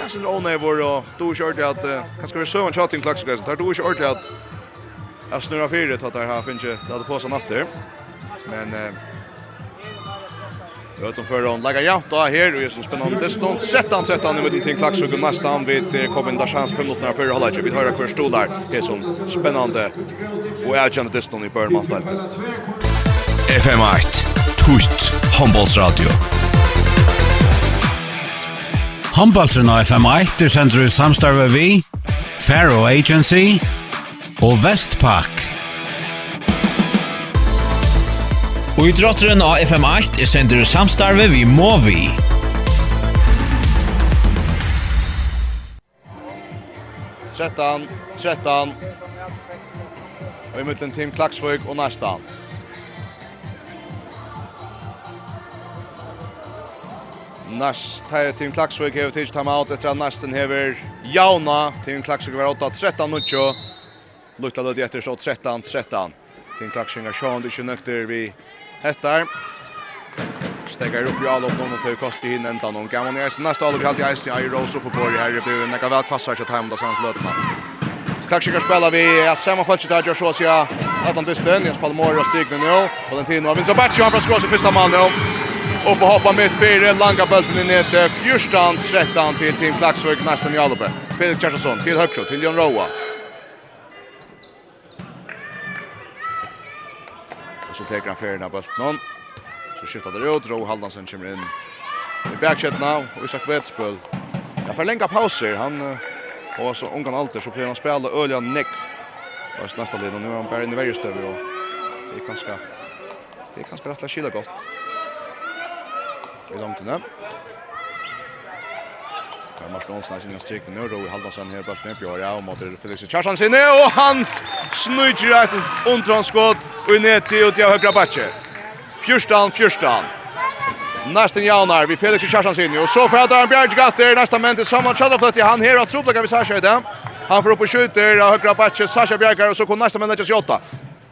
Jag syns onöver och då körde att kanske vi så en chatting Klaxvik så där då körde att Jag snurrar fyret att det här finns ju det hade på sig natter. Men eh Jag vet om förra hon lägger jämt då här och är så spännande. Det står han 13 mot till klax och nästan vid kommer en chans för minuterna för hålla ju. Vi har kvar stol där. Det är så spännande. Och jag känner det står i Burnmans där. FM 8 Tweet Handbollsradio. Handbollsradio FM 8 är sänder i samstarve vi Faro Agency og Vestpak. Og i drotteren av FM8 er sender samstarve vi må vi. Trettan, trettan. Og i mittlen team Klaksvøk og Nærstan. Nars tar Tim Klaksvik hever tids time out etter at Narsten hever Jauna. Team Klaksvik var 8-13 nuttjo. Lukta lödi etter stå 13-13. Tim Klaxinga Sean, det är nøkter nökter vi hettar. Stegar upp i allop någon och tar kost i hinn ända någon. Gammal i isen, all allop i allt i isen. Jag Rose uppe på det här i buen. Jag kan väl passa sig att hemda Sands Lötman. Klaxinga spelar vi. ja, samma man fallet där, jag sås jag. Atlantisten, jag spelar Mora och Stigner nu. Valentino har vinst batch, han får skås i första man nu. Upp och hoppa mitt fyra, langa bulten i nätet. Fjörstan, 13 till Tim Klaxvik, nästan i allopet. Felix Kjertason till högre, till Jon Roa. Och så tar han färden av bulten. Så skiftar det ut. Ro Haldansen kommer in i backshotna. Och Isak Vetspöl. Jag får länga pauser. Han och så ungan alter så blir han spela Ölja Nick. Vars nästa led nu är han bara in i varje stöv. Det är ganska... Det är ganska rätt att kyla gott. I långt inne. Karl Martin Olsen sin strik nu då i Halvarsson här bara knäpp gör jag och mot Felix Charlsson sin och han snurrar rätt undranskott och ner till ut jag högra backe. Fyrstan fyrstan. Nästan Janar vi Felix Charlsson sinni. och så får han Bjerg Gatter nästa men till samma chans att han här att trubbla vi Sasha det. Han får upp och skjuter av högra backe Sasha Bjerg och så kommer nästa men det är 28.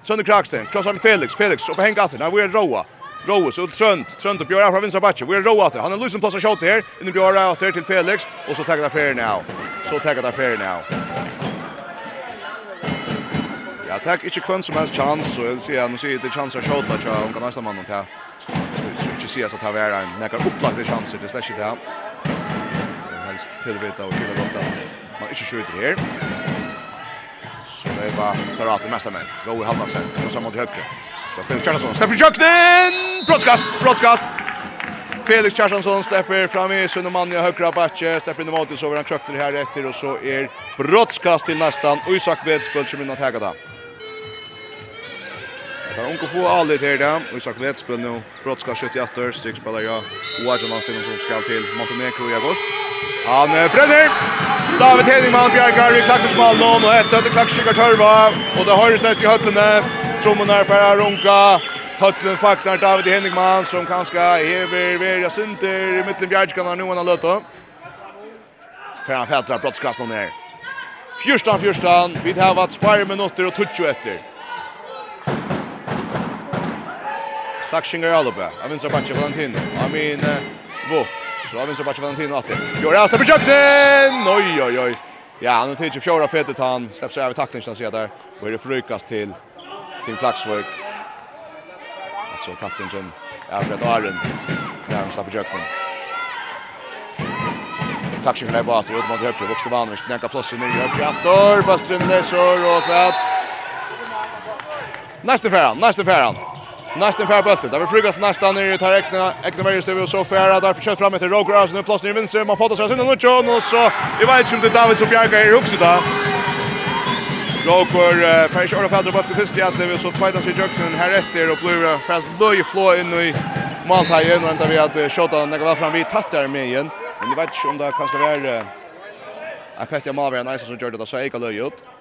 Sönder Kraksten, krossar Felix, Felix upp på hänggatten, Nei, vi är roa. Roa så Trönt, Trönt och Björn från vänstra backen. Vi är Roa åter. Han har lösen plats och skott här. In i Björn åter till Felix och så tackar fair now. Så tackar fair now. Ja, tack. Inte kvann som helst chans så jag vill säga nu ser det chans att skjuta tror jag. Hon kan nästa man nånt här. Så inte se så att här är en näka upplagda chanser det släcker det här. Helst tillvita och skilja gott att man inte skjuter här. Så det var Tarati nästa men. Rowe Hallandsen. Och så mot högre. Så Felix Kjartansson släpper köknen! Brottskast! Brottskast! Felix Kjartansson släpper fram i Sunnemann i högra batche. Släpper in i målet så över han krökter här efter och så är brottskast till nästan. Och Isak Vedspöld som innan tägata. Det är unga få allt här där. Och Isak Vedspöld nu brottskast 78. Strykspelar jag. Och Adjan Hansen som ska till Montenegro i augusti. Han brenner. David Hedingman bjergar i klaksersmål nå, og etter at klakserskikar tørva, og det høyres nest i høttene, trommen er færre runka, høttene faktar David Hedingman, som kanskje hever verja sinter i midten bjergskanar nu han har løtta. Fær han fætter brottskast nå ned. Fyrstan, fyrstan, vi har vats 4 minutter og 20 etter. Klakserskikar er alloppe, av vinstra bakke Valentino, av min Våp. Så vinner Bacha Valentino åter. Gör Asta på köknen. Oj oj oj. Ja, han har tagit fjärde fetet han släpps över tacklingen som ser där. Och det frukas till till Klaxvik. Alltså tacklingen är rätt Aron. Där han släpper köknen. Tacklingen är bara till mot högre vuxte Vanvers. Knäcka plats i nya krattor. Bultrun Nesor och kvatt. Nästa färran, nästa färran. Nästan färre bulten. Där vill frugas nästan ner i tar ekna. Ekna varje stöv och så färra. Där försökt fram till Roger Arsen. Nu plåsar i vinster. Man fattar sig sin och John. Och så Jag vet inte om det är David som bjärgar här också då. Roger färre kör och färre bulten först i atlev. Och så tvajtar sig Jöksen här efter. Och blir främst löj flå in i Maltajen. Och ända vi att Tjota när var fram vid tattar med igen. Men jag vet inte om det kanske är... Jag pettar Malvaren Eisen som gör det. Så jag löj ut.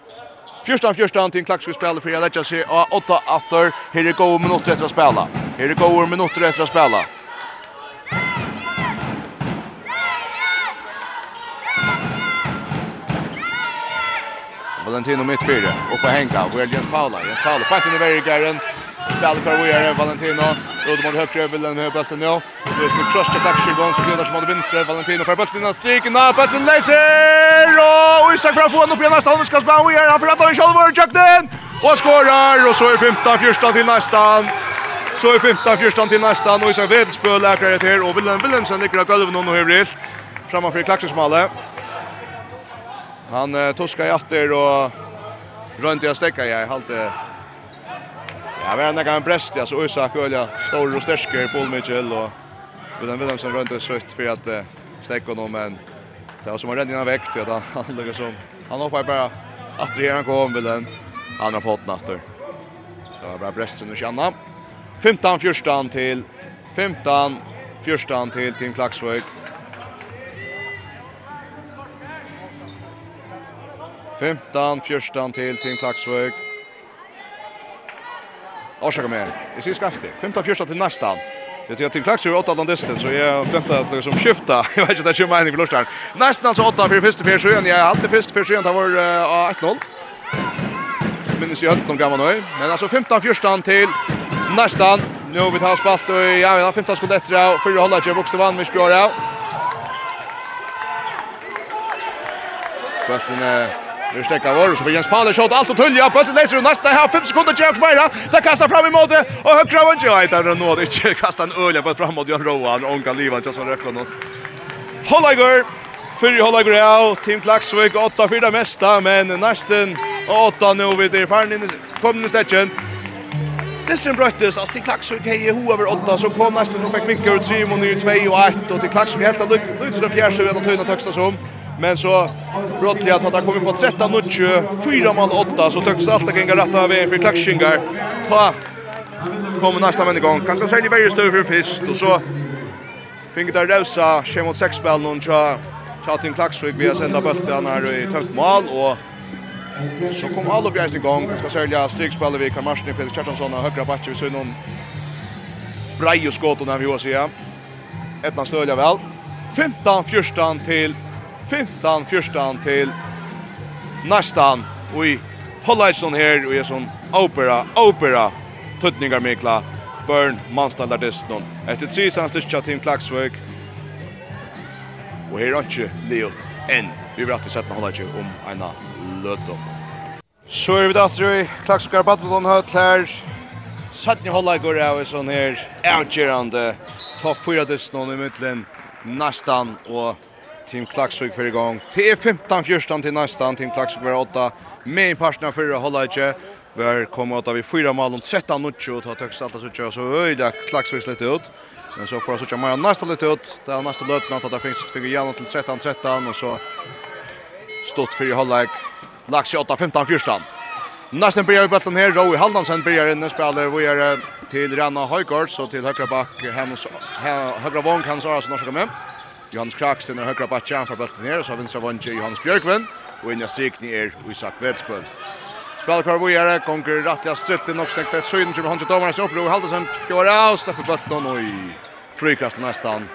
Fjørstan fjørstan til en klaksk spiller for jeg letter seg av åtta atter. Her er gode minutter etter å spille. Her er gode minutter etter å spille. Valentino mitt fyra. Uppe henga. Jens Paula. Jens Paula. Pantin i verigaren spelar kvar vidare Valentino ut mot högre vill den här bulten nu. Det är snyggt krush till Axel Gons killar som hade vänster Valentino på bulten och striken Nå, Patrik Leiser och Isak bra fån upp igen nästa halva ska spela vidare han förrättar en själv och den och skorar och så är 15 första till nästan. Så är 15 första till nästan och Isak Wedspöl läkare till och Willem Willemsen ligger av golvet och hövrilt framför Klaxersmalle. Han eh, tuskar i efter och runt jag stäcka jag halte Ja, vi har nekka en brest, ja, så Isak Ølja, stor og stersker, Paul Mitchell, og William Wilhelmsen rønte søtt for at uh, stekka noe, men det var som han redde innan vekk, ja, han lukka som, han hoppa bare atter her han kom, Wilhelm, han har fått natter. Det var bare bresten og kjanna. 15-14 til, 15-14 til Team Klaksvøk. 15-14 til Team Klaksvøk. Orsaka med. Det syns skafft. 15 första till nästa. Det är till klax ju åt alla disten så jag väntar att liksom skifta. Jag vet inte att det är mening för lustan. Nästan så åtta för första för sjön. Jag hade först för sjön det var 1-0. Minns ju att de gamla nu. Men alltså 15 första till nästan. Nu vi tar spalt och ja, vi har 15 skott efter och fyra hållar jag vuxte vann med Spjara. Bulten Vi stäcker vår så Jens Palle skott allt och tullja bollen läser och nästa här 5 sekunder Jack Meira. Ta kastar fram i mål och högra vånge ja inte den nåd inte kastar en ölja på framåt Jan Roan och kan leva inte så räcker någon. Hollager Fyrir Hollager ja, Team Klaxvik 8-4 mesta, men nästan 8 nu vid det fan in kommer stäcken. Dyssen brøttes, altså till Klaksvik hej i over 8, så kom nesten, hun fikk mye ut 3 mot 9, 2 og 1, og til Klaksvik helt av Lutsen og så vi hadde tøyna tøksta som. Men så brottliga att han kommer på 13 och 4 mål 8 så tycks allt att gänga rätta av för klaxingar. Ta kommer nästa vända igång. Kanske säljer varje stöv för fisk och så Finget där Rosa, kjem mot sex spel någon tja Chatin Klaxvik vi har sända bulten här i tömt mål och så kom alla upp i gång. Ska sälja strikspel vi kan marschen Felix Kjartansson och högra backen vi så någon Brejo skott och när vi har se. Ettan stödja väl. 15-14 till 15 14 till nästan och i Hollaison här och är som opera opera tutningar Mikla Burn Manstadar någon efter tre sans till chatim klaxwork och här har ju Leot än vi vill att vi sätter ju om ena lödom Så är vi da til Klaksukar Badlon høyt her. Sattni hålla går av sån här outgerande avgjørende topp 4-dysten i mitten nästan och Team Klaxvik för igång. T 15 14 till nästan Team Klaxvik var 8 med en partner för inte. Vi kommer åt av fyra mål och 13 och ta har högst allt så kör så öjda Klaxvik lite ut. Men så får så mer nästa lite ut. Det är nästa löpna att det finns ett figur igen till 13 13 och så stått för Hollaje. Lax 8 15 14. Nästan börjar bollen här. Roy Haldansen börjar inne spelar vi är till Ranna Höjgård så till högra back högra vång så Arason norska med. Johannes Kraksen er høyre bakken for bølten her, og så vinstra vondje Johannes Bjørkven, og inn i strikning er Isak Vedspøl. Spelar kvar vojare, konger rattja stritten og stengt et søyden, kjøper håndje domarens oppro, Haldesen går av, stepper bølten och i frikast nästan.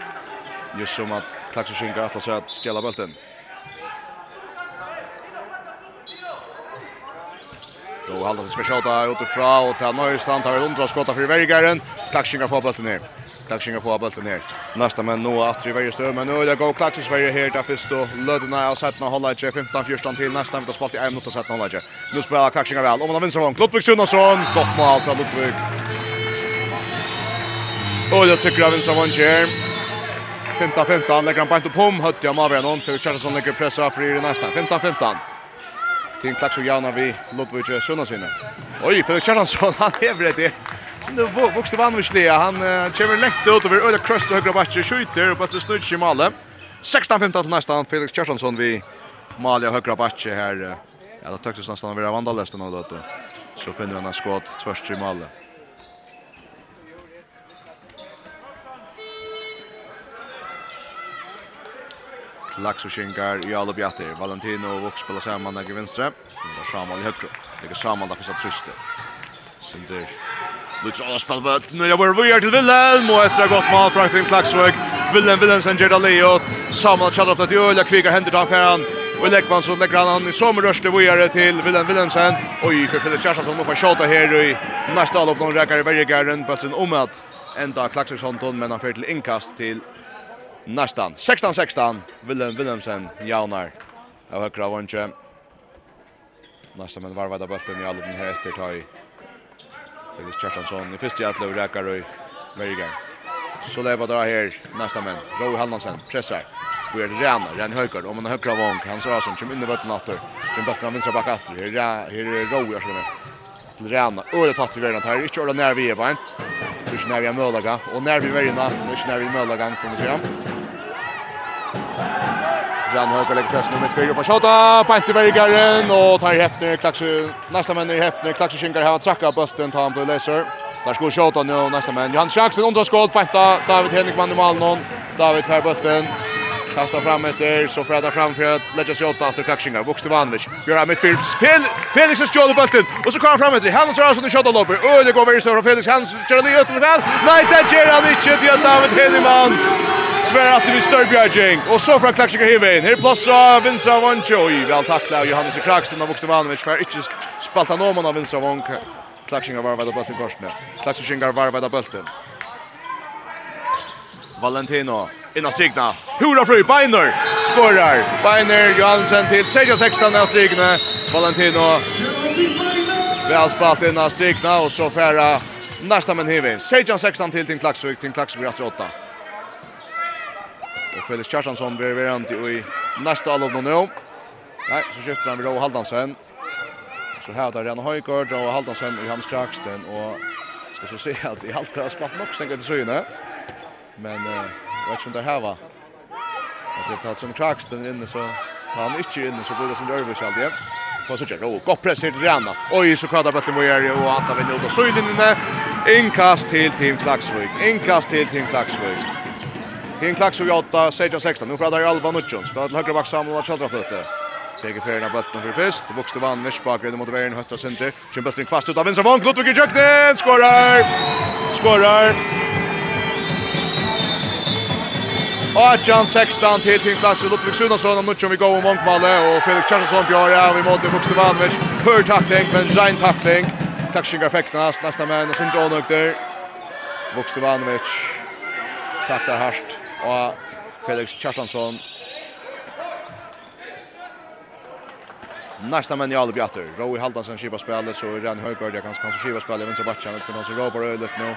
just som att Klaxo Klaksen att atlas att stjela bølten. Då Haldesen skal sjåta utifra, og til Nøystan tar et undra skåta för Vergaren. Klaxo kan får bølten ner. Klaxinga får bulten här. Nästa men nu att i varje stöd men nu är det go Klaxing Sverige här där först då Ludna och sätta hålla 15 14 till nästa vänta spalt i en minut och sätta hålla. Nu spelar Klaxinga väl. Om man vinner från Ludvig Sunnarsson. Gott mål från Ludvig. Och det tycker jag vinner från Jer. 15-15 lägger han på pom hött jag med någon för Charlesson lägger pressa för i nästa 15-15. Tim Klaxo Jana vi Ludvig Sunnarsson. Oj, för Charlesson han är det. Sen det vuxte vann visliga. Han kommer lätt ut över öle cross till högra backen skjuter och bara snurrar i målet. 16-15 till nästa Felix Kjartansson vi Malia högra backe här. Ja, då tycktes nästan vara vandalesten nu då. Så finner han en skott tvärs i målet. Klax och Shingar i alla bjatter. Valentino och Vox spelar samman där i vänstra. Det där Samuel i högra. Det är Samuel där för att trysta. Sen Lutz alla Nu Jag var vidare till Wilhelm och ett gott mål från Tim Klaxvik. Wilhelm Wilhelmsen ger det Leo. Samuel Chadroff att göra kviga händer där fram. Och Lekman så lägger han i som rörste vidare till Wilhelm Wilhelmsen. Oj, för Felix Kjaersson på skott här i nästa lopp någon räcker i väggarren på sin omat. Ända Klaxviksson men han får till inkast till nästan 16-16 Wilhelm Wilhelmsen jaunar av högra vantje nästan men varvade bulten i den här efter tar Felix Kjartansson i fyrste jatle og rækker og Merigan. Så lever det her nästa menn. Roy Hallandsen pressar. Vi är Rena, Rena Höjkard. Om han högra vång, han så som kommer inn i vøtten atter. Som bøtten av vinstra bak atter. Her er Roy jeg jag med. Til Rena. Öre tatt vi verden her. Ikke ordet nær vi er beint. Så ikke nær vi er mølaga. Og nær vi verden, värna, ikke nær vi er är mölaga kommer fram. Jan höger lägger press nummer upp på skotta på inte Vergaren, og tar Hefner, klaxu nästa menn er Hefner, Klaksu Kinkar har trakka bulten, tar han på laser. Där ska Shota nu, nästa man. Johan Sjaksen, underskål, Pente, David Henrik vann mål Malnon, David fær bulten, Kastar fram efter, så frädar fram för att lägga sig åt efter Kaxingar. Vuxte till Vandic. Gör han spel Felix har stjål i bulten. Och så kommer fram efter. Hans Ransson i shotavloppet. Och det går väldigt från Felix Hans kör ni ut till väl. Nej, det gör han inte. till David Hedeman. Svär att det blir Störbjörging. Och så från Kaxingar hivin. Här plassar Vinstra Vancho. I väl tackla av Johannes Kraxton av Vuxte till För inte spalta någon av Vinstra Vancho. Klaxingar varvar av bulten korsne. Klaxingar varvar av bulten. Valentino innan stigna. Hurra fri, Beiner skorar. Beiner Johansen till 16-16 av stigna. Valentino väl spalt innan stigna och så färra nästa men hivin. 16-16 till Tim Klaxvik, Tim Klaxvik blir 8. Och Felix Kjartansson blir verant i nästa allov nu. Nej, så skiftar han vid Rå Haldansen. Så här där Rena Höjgård, og Haldansen i hans kraksten. och Ska så se att i halter har spalt nok stengt etter søgene. Men eh vet inte om det här var Att det tar som Kraxton inne så tar han inte inne så blir det sin Dervish alltid. Får så kör och gott press till Rihanna. Oj så kvadrar bollen mot Jerry och att han vinner åt Sylin inne. Inkast till Team Klaxvik. Inkast till Team Klaxvik. Team Klaxvik 8 16 16. Nu kvadrar Alba Nutjon. Spelar till högra back Samuel och Chadra fötter. Teger färna bulten för Det Vuxte vann Vishbaker mot Bayern hötta center. Kjem bulten kvast ut av vänster vång. Ludvig Jöknen Skårar! Skårar! Adjan 16 till till klass Ludvig Sunason och Nutchon vi går om mångmalle och Felix Charlesson Björja vi måste mot Vuxtevanovic. Hör tackling men rein tackling. Tacklingar fäktas nästa man och sen drar nog där. Vuxtevanovic tacklar harst och Felix Charlesson Nästa man i alla bjatter. Roy Haldansen skipa spelet så Ren Högberg jag kanske kanske skipa spelet vänster backen för någon som ropar ölet nu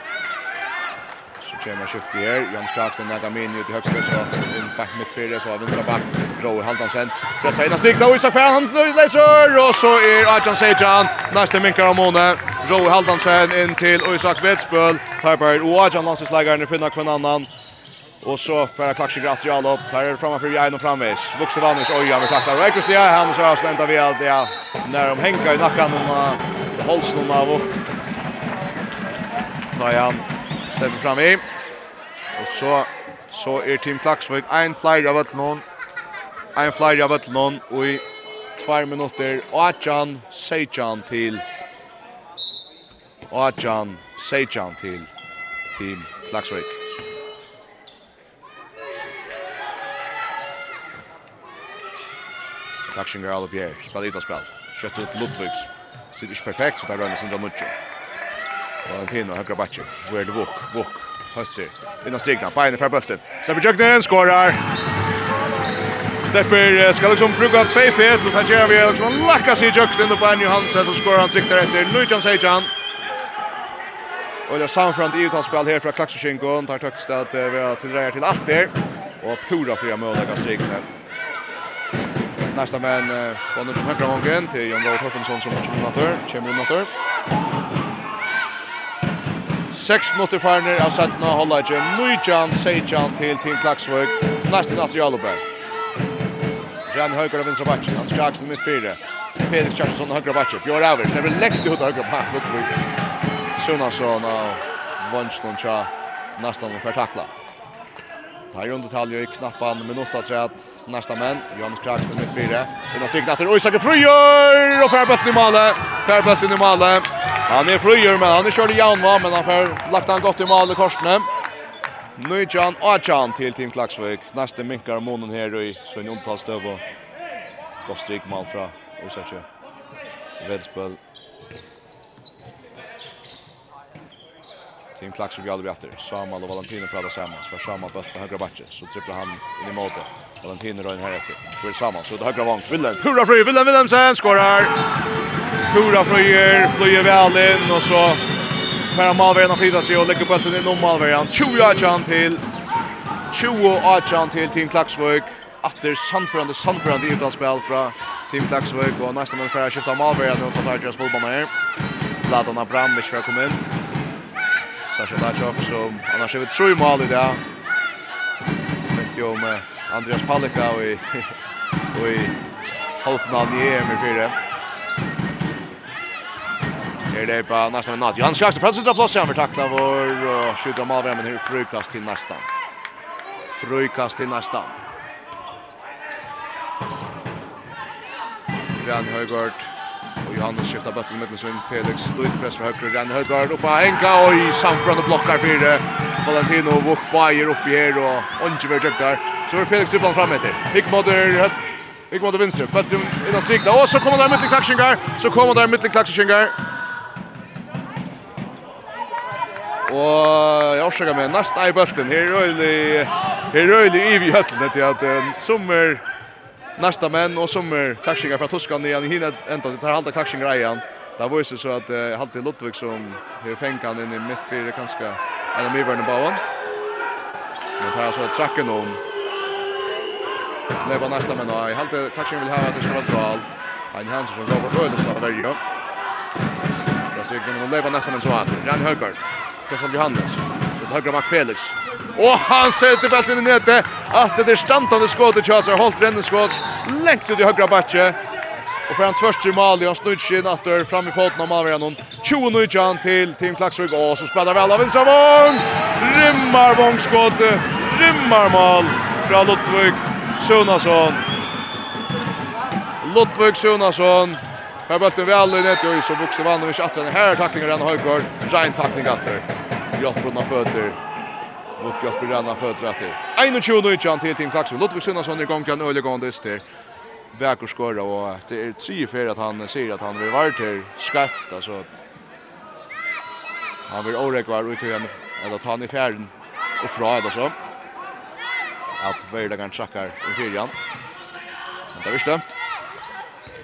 så kommer skiftet her. Jan Skaksen näga min ut i högre så in back mitt fyra så vinstra back. Roy Haldansen. Det säger nästa då Isak Färn han läser och så är Arjan Sejan nästa minkar om Måne. Roy Haldansen in till Isak Vetsbøl. Tarberg och Arjan Lansens lägger finna kvar annan. Och så för klaxig gratt i alla upp. Där är framför ju en och framvis. Vuxen Vanners oj över klaxar. Räkos det är han så har slänta vi allt det när de hänger i nacken och hålls någon av och. han Släpper fram i. Och så så er Team Klaxvik en flyer av att Ein en flyer av att någon och i 2 minuter Achan Sejan till Achan Sejan til Team Klaxvik. Klaxingar Olivier, spelar lite spel. Kött ut Ludvigs. Sitter ikke perfekt så där rönner sin drar Valentino högra backen. Where the walk, walk. Höster. Innan stegna, beina för bulten. Stepper Jögnen skorar. Stepper ska liksom bruka två fet och kanske vi liksom lacka sig Jögnen och Benny Hansen som skorar han siktar efter Lujan Sejan. Och det samfrant i uttalsspel här från Klaxoshinko. Tar högst att vi har tillräckligt till allt där. Och pura fria möjliga strikner. Nästa män från den högra gången till Jan Laur Torfensson som matchkommentator. Kjemmer Natter. 6 minutter farner av 17 og holder ikke. Nujjan, Seidjan til Team Klaksvøk. Nesten at Jalobe. Jan Høygaard av vinstra bakken. Hans Kraksen mitt fire. Felix Kjærstensson høyre bakken. Bjørn Avers. Det blir lekt ut av høyre bakken. Ludvig Sunnason og Vonston Tja. Nesten for takla. Tar under talje i knappan minut så att nästa män Johannes Kraxen med fyra. Inna sikna till Isak Fröjer och Färbulten i målet. Färbulten i målet. Han är Fröjer men han är körd i Janva men han får lagt han gott i målet korsne. Nujjan Achan till Team Klaksvik. Nästa minkar månen här i Sven Jontalstöv och gott mål från Isak. Välspel Tim Clarkson går aldrig efter. Samal och Valentino pratar samman. Så Samal bött på högra backen. Så tripplar han in i måte. Valentino rör in här efter. Går Samal. Så det högra vank. Willen. Pura fröjer. Willen Willemsen skorar. Pura fröjer. Flyger väl in. Och så Färra Malverjan har flyttat sig och lägger bulten inom Malverjan. 20 Achan till. 20 Achan till Tim Klaksvöjk. Atter sannförande, sannförande uttalsspel från Tim Klaksvöjk. Och nästa man färra skiftar Malverjan och tar Tarjas fullbanan här. Ladan Abramovic för att komma in. Sasha Lajok som annars är vi tre mål i det. Vet ju om Andreas Palika och i, och i halvfinalen i EM i fyra. Här det på nästan en natt. Johan Schaxter plötsligt drar plåts över tackla vår och skjuter mål men hur frukast till nästa. Frukast till nästa. Jan Høygaard Och Johannes skiftar bulten i mittelsyn. Felix Lloyd press för högre. Ranne Högard upp på Henka. Oj, Samfran och blockar fyra. Valentino och Vuk Bayer uppe här. Och Ongever djupt där. Så är Felix dribblan fram efter. Hickmodder... Hickmodder vinster. Bulten innan strikta. Och så kommer där mitt i klacksingar. Så kommer där mitt i klacksingar. Og jeg årsaker meg næst ei bølten. Her er røylig, her er røylig ivi i høtlen etter at en sommer nästa män och som är klaxingar från Toskan igen i hinner ända till halta klaxingar igen. Där var ju så att uh, Halte Lottvik som hur fänkan in i mittfältet kanske eller av värden bauen. Men tar alltså tracken om. Leva nästa män och Halte klaxingar vill ha att det ska vara dral. Han Hansson som går på ödelsen av Värjö. Fast det kan nog leva nästa män så att Jan Högard. Kristian Johannes. Så högra Mac Felix. Og han sätter bulten i nätet. Att det är stantande skott och Chasar hållt rände skott. Längt ut i högra backe. Och för han först i mål, han snurrar sig natter fram i foten av avgör någon. 20 nu Jan till Team Klaxvik och så spelar väl av Vincent Wong. Rimmar Wong skott. Rimmar mål från Lottvik Sunnason. Lottvik Sunnason. Här bulten väl i nätet och så och Vuksanovic att den här tacklingen han har. Rein tackling efter. Jottbrunna fötter mot Jasper Ranna efter. 21 och Jan till Tim Klaxon. Ludvig vi är igång gång kan öle gång dess till Väker skora och det är tre för att han säger att han vill vara till skaft alltså att han vill orekvar ut igen eller ta han i fjärden och fra eller så. Att Berlagan tjackar i fyrjan. Men det är stömt.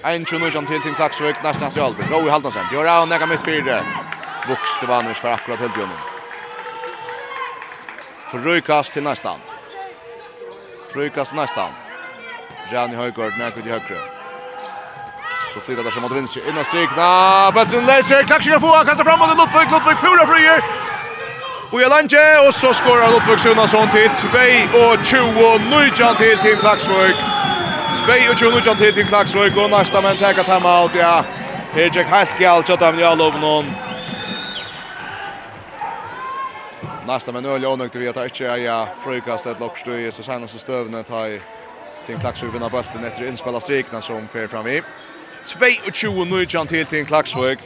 Ein tjunnur som til Tim Klaksvøk, nesten etter Albert. Roy Haldansen, Gjør av nega mitt fyrre. Vokste vannes for akkurat helt gjennom. Frykast till nästan. Frykast nästan. Jani Höjgård när i högre. Så flyttar det som mot vänster. Inna strikna. Bättre läser. Klaxar på. Han kastar framåt. mot Lundvik. Pura frier. Boja Lange och så skorar Lundvik Sunason till 2 och 20 Nujan till till Klaxvik. 2 og 20 Nyjan till till Klaxvik och nästa men tar timeout ja. Hejek Halkial chatta med Jalov någon. nästa men öl jag nökte vi att inte jag frukast ett lockstö i så senaste stövna ta i till Klaxvik vinner bollen efter inspelad strikna som fer fram i. 22 nu jant helt till Klaxvik.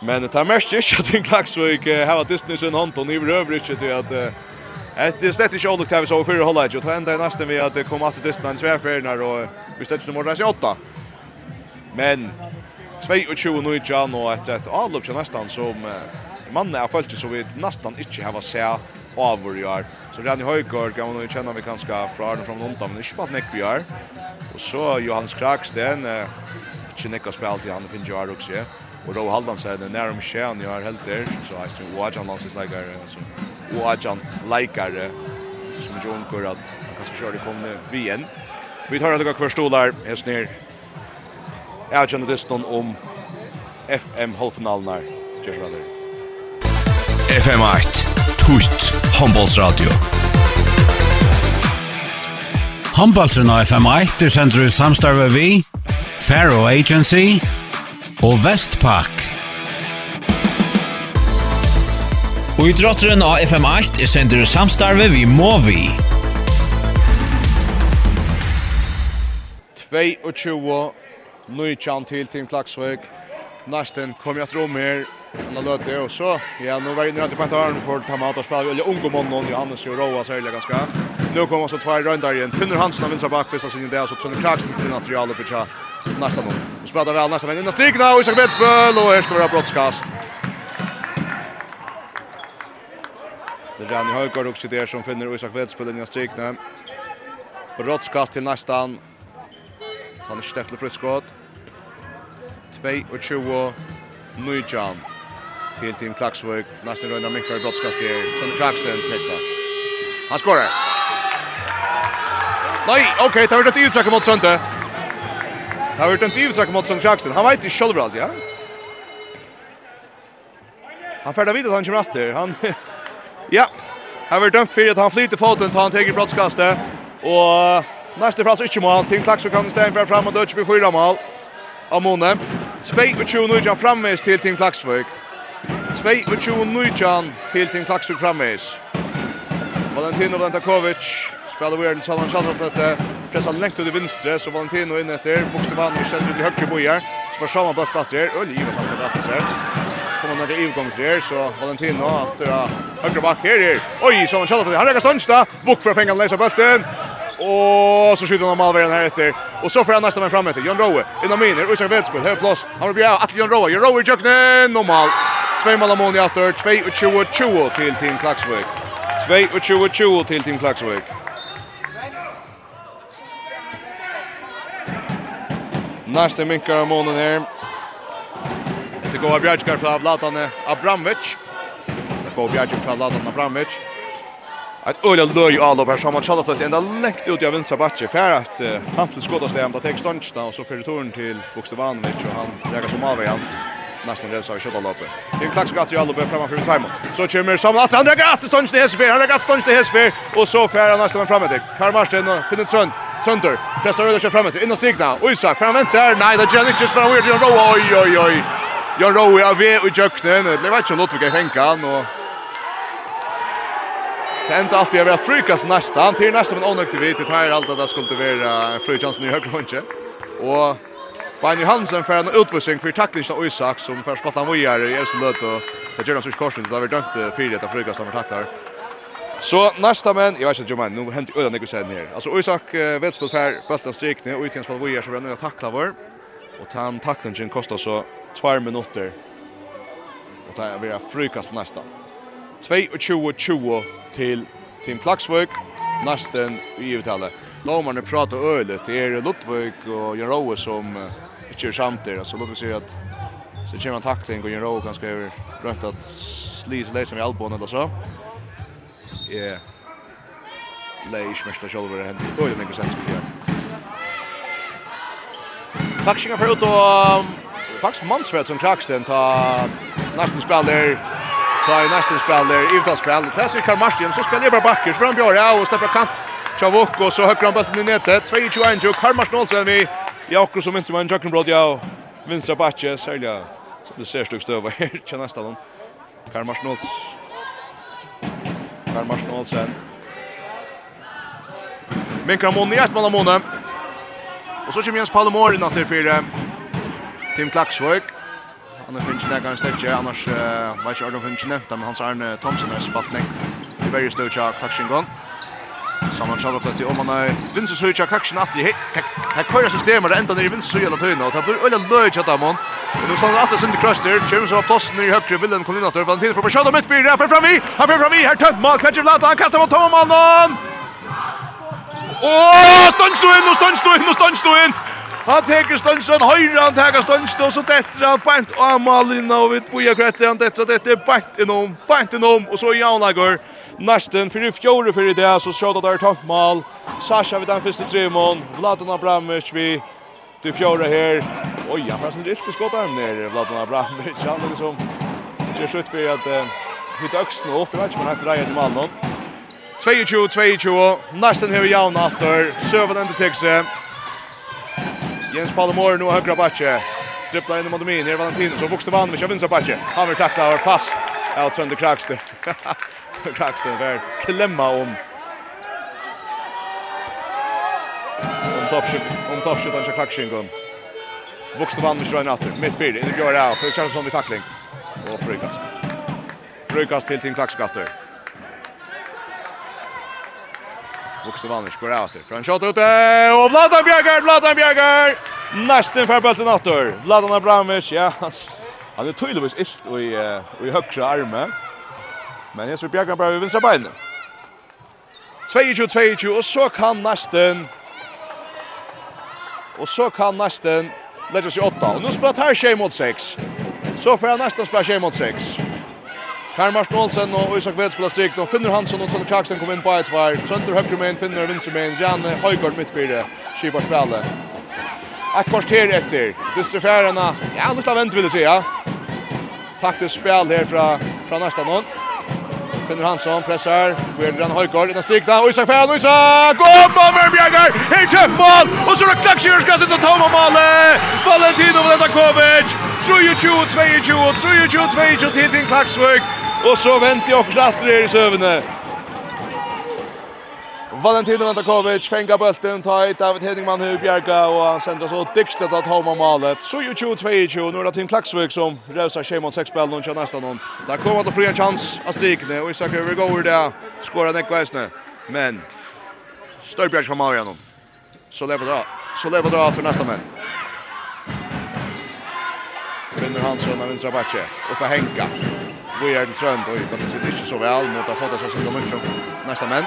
Men det mest inte att till Klaxvik har att distance en hand och ni behöver inte till att Ett det slett inte olyckt här vi såg förra och ända i nästan vi att komma att distance en tvärfärnar och vi stötte nummer 8. Men 22 nu jant och ett ett avlopp nästan som mannen er følt så vidt nesten ikke har sett over i år. Så Rani Høygaard kan vi kjenne vi kanskje fra Arne fra Lunda, men ikke bare nekk vi er. Og så Johannes Kraksten, ikke nekk har spilt i han finner jo her også. Og Rå Haldan sier det nær om skjeen jeg har helt der, så jeg synes Oajan landsleikere, så Oajan leikere, som ikke unngår at han kanskje det kommende vi igjen. Vi tar en lukk hver stolar, helt ned. Jeg har kjent om FM-halvfinalen her. Kjørs FM8 Tutt Håndbollsradio Håndbollsradio FM8 er sender ut samstarve vi Faro Agency og Vestpak Og i drotteren av FM8 er sender ut samstarve vi Movi. 22 Nujkjan til Team Klaksvøk Næsten kom jeg tro om Han har løtt det, og så, ja, nå var det nødt til ta mat Tamata spiller, eller unge mannen, og Johannes og Roa særlig ganske. Nå kommer så tvær røndar igjen. Finner Hansen av vinstra bak, hvis han sinne det, og så Trønne Kragsen på materialet på tja nästa nu. Nu spelar väl nästa men innan strikna och Isak Betsböl och här ska vara brottskast. Det är Janne Höjgaard också där som finner Isak Betsböl innan strikna. Brottskast till nästan. Han är stäppt till friskott. 22 och till Team Klaxvik. Nästan runda mycket i brottskast här. Som Klaxton täckta. Han skorar. Nej, okej, okay, har det ut sak mot Sönte. Det har inte ut sak mot Sönte Klaxton. Han vet inte själv allt, ja. Han färdar vidare han kommer efter. Han ja. Han var dömt för att han flyter foten, tar han täcker brottskastet och nästa frans inte mål. Team Klaxvik kan för fram och Dutch blir fyra mål. Amone. Spake och Chuno jam till Team Klaxvik. 22-19 til Team Klaksvik framvis. Valentino Valentakovic spelar Weird Salman Chandra dette. Pressar längt ut i vinstre, så Valentino in efter. Bokstavan i stedet ut i högre bojar. Så var Sjaman bøtt datter her. Øl Iva samt datter seg. Kommer några når till er så Valentino att at høyre bak her. Oj, Salman Chandra, han räcker stönsta. Vukk för att fänga han leser bøtten. Och så skjuter han Malveren här efter. Och så får han nästa man fram efter. Jon Rowe innan miner och Isak Vetspel. Här plats. Han blir att Jon Rowe. Jon Rowe jöknen normal. Två mål av i åter. 22-20 till Team Klaxvik. 22-20 till Team Klaxvik. Nästa minkar månen här. Det går Bjarkar från Vladan Abramovic. Det går Bjarkar från Vladan Abramovic ett öliga löj all upp här som man kallar för ända läckt ut i vänstra backe för att uh, han till skottas det ända täcks ståndsna och så för return till Bokstavanovic och han lägger som av igen nästan resa i skottas loppet. Det är klart gatt i all upp framför timer. Så kommer som att han lägger att stånds det Hesper, han lägger att stånds det Hesper och så för han nästan framåt. Karl Marsten finner trönt. Trönter, pressar över sig framåt, innan stigna, och fram vänster, nej, det gör just bara weird, gör det, oj, oj, oj. Jan Rowe vet i jöknen, det var inte Lottvik i hänkan, och Det enda allt vi har frukast nästa. Han till nästa men onökte vi till här allt att det skulle vara en frukast i högra hunche. Och Bani Hansen för en utvisning för tackling av Isak som för han vojar i Elsen Löt och det gör han sig korsen där vi dömt för det att frukast han tacklar. Så nästa men jag vet inte hur nu hänt ödan det går sen här. Alltså Isak vet spel för bollen strikne och utjämnas på vojar så vi nu vår. Och han tacklingen kostar så 2 minuter. Och det är vi frukast nästan. 22-20 til Team Klaksvøk, nesten i uttalet. Låmerne prater ölet det er Luttvøk og Jan Rowe som uh, ikke er samtidig, så Luttvøk sier at så kommer en takling og Jan Rowe kanskje er rønt at slise leisen i albån eller så. Jeg leier ikke mest av kjolver, hent øyligt ikke sensk igjen. Klaksingen ut og faktisk mannsvett som Klaxten tar nästan nesten spiller Ta i nästa spel spelar, uttalsspel. Det här ser Karl Martin, så spelar bara backer. Så får han och släpper kant. Chavoko, så höger han bollen i nätet. 2-21, Karl Martin Olsen vi. Jakob som inte var en Jacken ja. Vinstra backe, Selja Så det ser stugst över här, till nästa då. Karl Martin Olsen. Karl Martin Olsen. Men kan i ett mål av Monni. Och så kommer Jens Palmor in att det fyra. Tim Klaxvik. Han har finnit några stäcker annars uh, vet ikke Arne Arnold ikke nevnt, men hans Arne Thomsen har spalt nek. Det er veldig støy til klaxen gång. Samman sjálf til om han er vinst så ikke kaksen at det det kører systemet enda ned i vinst så gjelder tøyna og det blir øyla løy til dem og nå står at alltid sin kluster kjem så plassen i høyre villen koordinator Valentin for skjønner mitt fire her fram vi her fram vi her tømt mal kvatjer lata han kastar mot Thomas Mann og stans du inn og stans du inn og stans du inn. Han teker Stønsson høyre, han teker Stønsson, og så detter han bant av Malina, og vi boja Kretter han detter, dette er bant innom, bant innom, og så Jaunagur, nesten, fyrir fjore fyrir det, så sjåda der tomt mal, Sasha vid den første trimon, Vladan Abramovic vi til fjore her, oi, han får sin riktig skottarm nere, Vladan Abramovic, han er liksom, det er skjøtt for at hytta øksten opp, jeg vet ikke om han er i Malmö, 22-22, nesten hever Jauna aftur, søvann endetekse, Jens Palomor nu högra backe. Tripplar in mot min. Här Valentino så vuxte vann med vänstra backe. Han vill tackla och fast. Out sönder Kraxte. Kraxte där Klemma om. Om toppskytt, om toppskyttan till Kraxingen. Vuxte vann med Schreiner åter. Mittfält in i Björn För Charlesson vid tackling. Och frukast. Frukast till Tim Klaxgatter. Vuxte skor åter. Från shot ute och Vladan Bjerger, Vladan Bjerger. Nästan för bollen åter. Vladan Abramovic, ja. Han är tydligvis ilt och i och i högra armen. Men Jesper ser Bjerger bara vid vänstra benen. 22-22 och så kan nästan Och så kan nästan lägga sig åtta. Och nu spelar här tjej mot sex. Så får han nästan spela tjej mot sex. Her Martin Olsen og Isak Vedspela stryk. Nå finner Hansson og Sønne Kraksen kommer inn på et vær. Sønder Høgremein finner Vinsermein. Janne Høygaard midtfire. Skibar spillet. Et kvarter etter. Dystrefærene. Ja, nå skal vent, vil jeg si. Ja. spel här her fra, fra nästa nån. Finner Hansson, pressar. Gerdran Høygaard innan stryk da. Isak Færn, Isak! Gå, over Bjergar! Her kjøpt mål! Og så er det klakskjørskasset og Toma Male! Valentino Vladakovic! 23-22, 23-22 til din Klaksvøk. Och så väntar jag klattar er i sövne. Valentino Vantakovic fänga bulten, ta hit David Hedingman hur bjärka och han sänder så diktet att homa målet. Så ju 22-22, nu är det Tim Klaxvik som rövsar sig 6 spel, någon kör nästan någon. Där kommer att få en chans att strikne och Isak övergår där, skorar Nick Weisner. Men Störbjörg kommer av igenom. Så lever dra, så lever dra till nästa män. Brenner Hansson av vänstra backe, uppe Henka vi er den trønd, og det sitter ikke så vel mot å få det som Silva Munchuk. Næsta menn.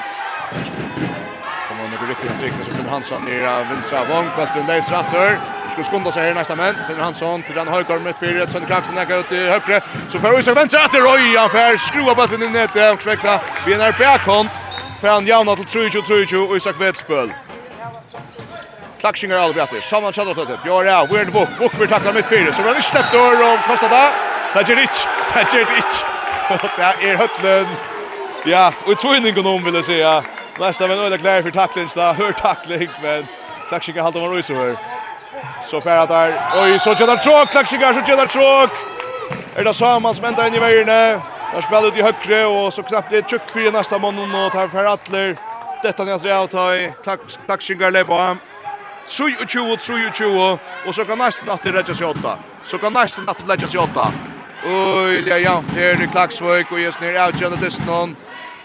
Kommer han ikke riktig hans så finner Hansson nere av vinstra vong, bølteren leis rattur. Skulle skunda seg her næsta menn, finner Hansson til den høygar mitt fyrir, Sønne Kraksen nekka ut i høyre, så får Isak venstre etter, oi, han fer skrua bølteren inn etter, og svekta, vi er nær bækont, fer han javna til 3-2-3-2, Isak Vetsbøl. Klakshingar Albjati, Saman Chadraflöte, Björja, Weird Vuk, Vuk blir tackla mitt fyra, så vi har inte släppt dörr och kostar det. Det gjør det ikke. Det gjør det ikke. Det er høtlen. Ja, og tvunningen om, vil jeg si. Nästa men öle klar för tackling så hör tackling men tacklingar håller man Ruiz över. Så färdat där. Oj så gör det tråk tacklingar så gör det tråk. Är det samma som ändrar in i vägen. Där spelar ut i högre och så knappt det tjukt för nästa mannen och tar för Atler. Detta när jag tar i tacklingar lägger på. 27 27 och så kan nästan att det rätta sig åtta. Så kan nästan att det rätta sig åtta. Oj, det är jämnt här i Klaxvik och just ner outgärna distan.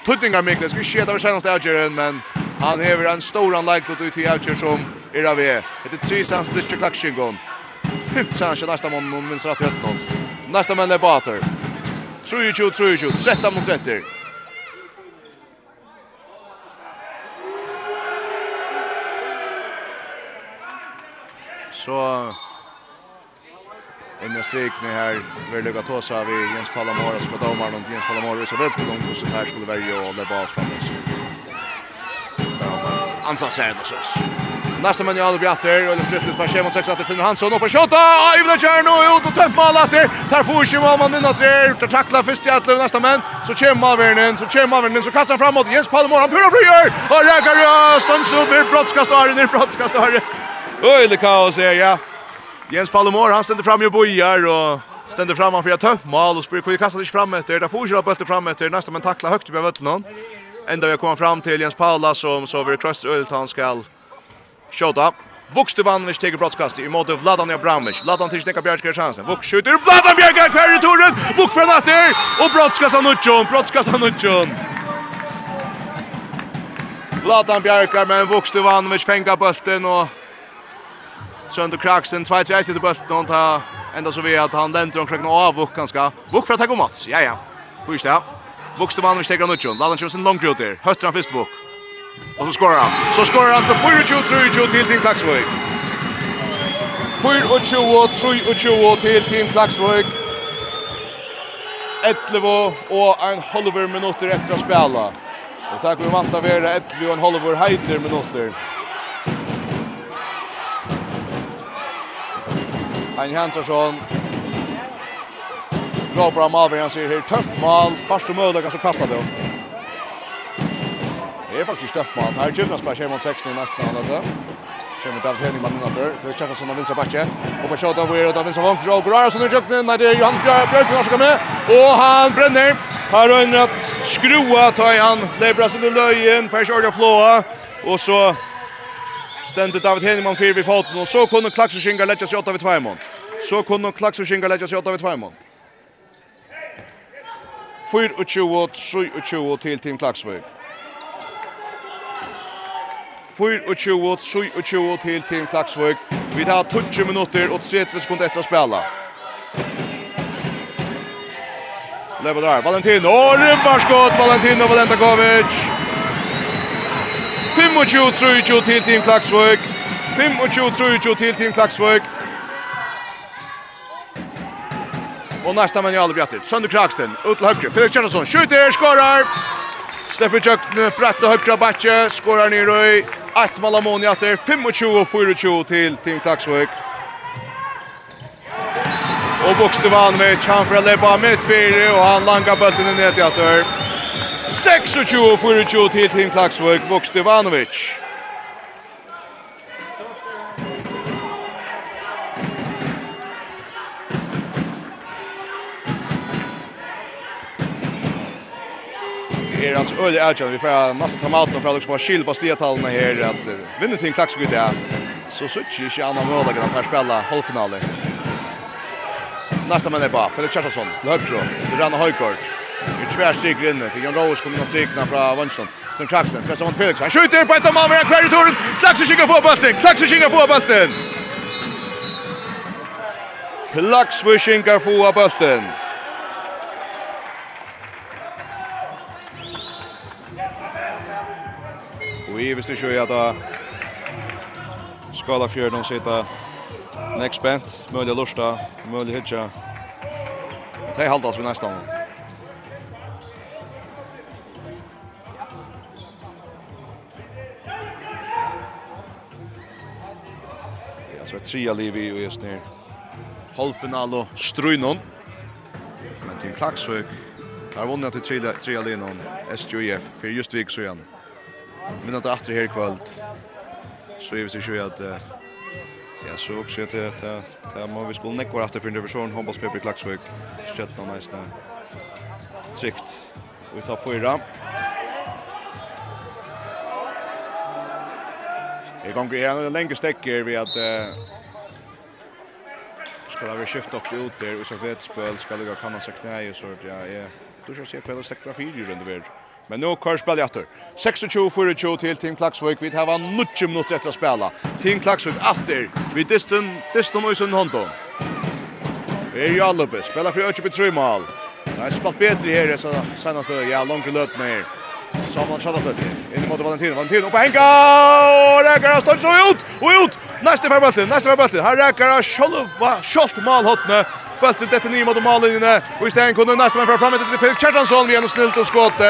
Tuttingar Mikkel ska sketa över senaste outgärden, men han häver en stor anläggning ut till outgärd som är av er. Det är tre stans till Klaxkingon. Femte stans nästa mån, om minst rätt rätt någon. Nästa män är Bater. 3-2, 3-2, 13 mot 30. Så inne i strykning här. Vi lyckas ta sig av Jens Pallamora som är domaren. Jens Pallamora så rätt spel om så här skulle välja och det bara framåt. Ansa Särn och sås. Nästa man jag aldrig åter och det stryktes på schemat 6 att Finner Hansson och på shotta. Aj vill köra nu ut och tempa alla åter. Tar får sig vad man vinner tre ut och tacklar först i att nästa man så kör Mavern så kör Mavern så kastar framåt Jens Pallamora han pura frigör och räcker stångs ut med brottskastaren i brottskastaren. det kaos är ja. Jens Palomor, han ständer fram i bojar och ständer fram han för ett tufft mål och spyr kvar kastar sig fram efter. Där får ju bollen fram efter nästa men tacklar högt på bollen. Ända vi kommer fram till Jens Paula som så över cross ölt han skall skjuta. Vukste vann vi steger brottskast i mot Vladan Abramovic. Vladan till Sneka Bjärkar chansen. Vuk skjuter Vladan Bjärkar kvar i torren. Vuk från efter och brottskast Anuchon, brottskast Anuchon. Vladan Bjärkar men Vukste vann vi fänga bollen och Sönder och Kraxen, två till ett i bulten, ta ända så vi att han länder omkring och av och ganska. Bok för att ta god mat. ja ja. Hur det? Bokste man med stegra nutjon, ladan kjøsen langt ut där. høtter han först bok. Och så skorar han. Så skorar han för 4-2-3-2 till Team Klaxvöjk. 4-2-3-2 till Team Klaksvøk. 11 og en halver minutter etter å spela. Og takk vi vant av være 11 og en halver heiter minutter. Ein Hansson. Råper om avver, han sier här tøft mal, første mødleggen som kastar det. Det är faktiskt tøft mål. Här Gymnas bare Sherman 16 i nesten av dette. Kommer David Henning mannen etter, Felix som av vinstra backe. Och på shot över over av vinstra vanker, og som är kjøkkenen, när det är Johannes Björk som ska med. Och han bränner. har han att skrua, ta i han, leber seg til løyen, færre kjørt av flåa. Og så Stendet David Henneman fyrer vi foten, og så kunne Klaksforsingar letja seg åtta vid tveimån. Så kunne Klaksforsingar letja seg åtta vid tveimån. 24-23 til Team Klaksvøk. 24-23 til Team Klaksvøk. Vi tar 20 minutter og 30 sekunder etter å spela. Level der, Valentino, rymmarskott, Valentino Valentakovic. 25-23 til Team Klaksvøk. 25-23 til Team Klaksvøk. Og nästa man i alle bjatter. Sønder Kraksten, ut til høyre. Felix Kjernason, skjuter, skårar. Slepper tjøkken, brett og høyre batje, Skårar ned røy. Ett malamon i atter, 25-24 til Team Klaksvøk. Og Vanvich, han får leppa midt fire, og han langar bøtten ned i atter. 26-24 til Team Klaksvøk, Vuk Stevanovic. Det er altså øyelig avgjørende. Vi får nesten ta maten fra dere som har skyld på stiatallene her. At vinner Team Klaksvøk det, så sitter ikke annan mål at her spiller halvfinaler. Nästa man är bara, Felix Kjærsson till Högbro, Ranna Højgaard. Det tvär tvärstyker in till Jan Rose kommer att sikna från Wunschton. Sen Klaxen pressar mot Felix. Han skjuter på ett av målen. Kvar i torn. Klaxen skickar få bollen. Klaxen skickar få bollen. Klaxen skickar få bollen. Och i visst kör jag då skala fjärden sitta next bent. Möjliga lusta, möjliga hitcha. Det haltas vi nästan. Så er tre liv i og just nu. Halvfinal og Strunon. Men Tim Klaxvik har vunnet til tre tre linon SJF For just vik så igjen. Men att efter här kväll så är vi så sjukt att ja så också att det det må vi skulle näkva efter för division handbollspelar Klaxvik. Skött någon nästa. Tryckt. Vi tar fyra. Vi konkurrerar en längre stäcker vi att eh, ska det vara skift också ut där och så vet spel ska det kunna sig knä och så att ja, är du ska se på stäcker fyra runt över. Men nu kör spel efter. 26-24 till Team Klaxvik. Vi har 90 minuter efter att spela. Team Klaxvik efter. Vi distan distan och i sin Honton. Vi är ju alla uppe. spelar för Öchebe Trøymal. Det har spalt bättre här i senaste ja långt löpning. Samuel In i mot Valentino. Valentino på henga! Och rekker han stånd så ut! Och ut! Nästa för bulten. Nästa för bulten. Här rekker han sjølva kjolt malhottene. Bulten detta nio mot mallinjene. Och i kunde nästa man för fra fremme til Felix Kjertansson. Vi er noe snilt och skått.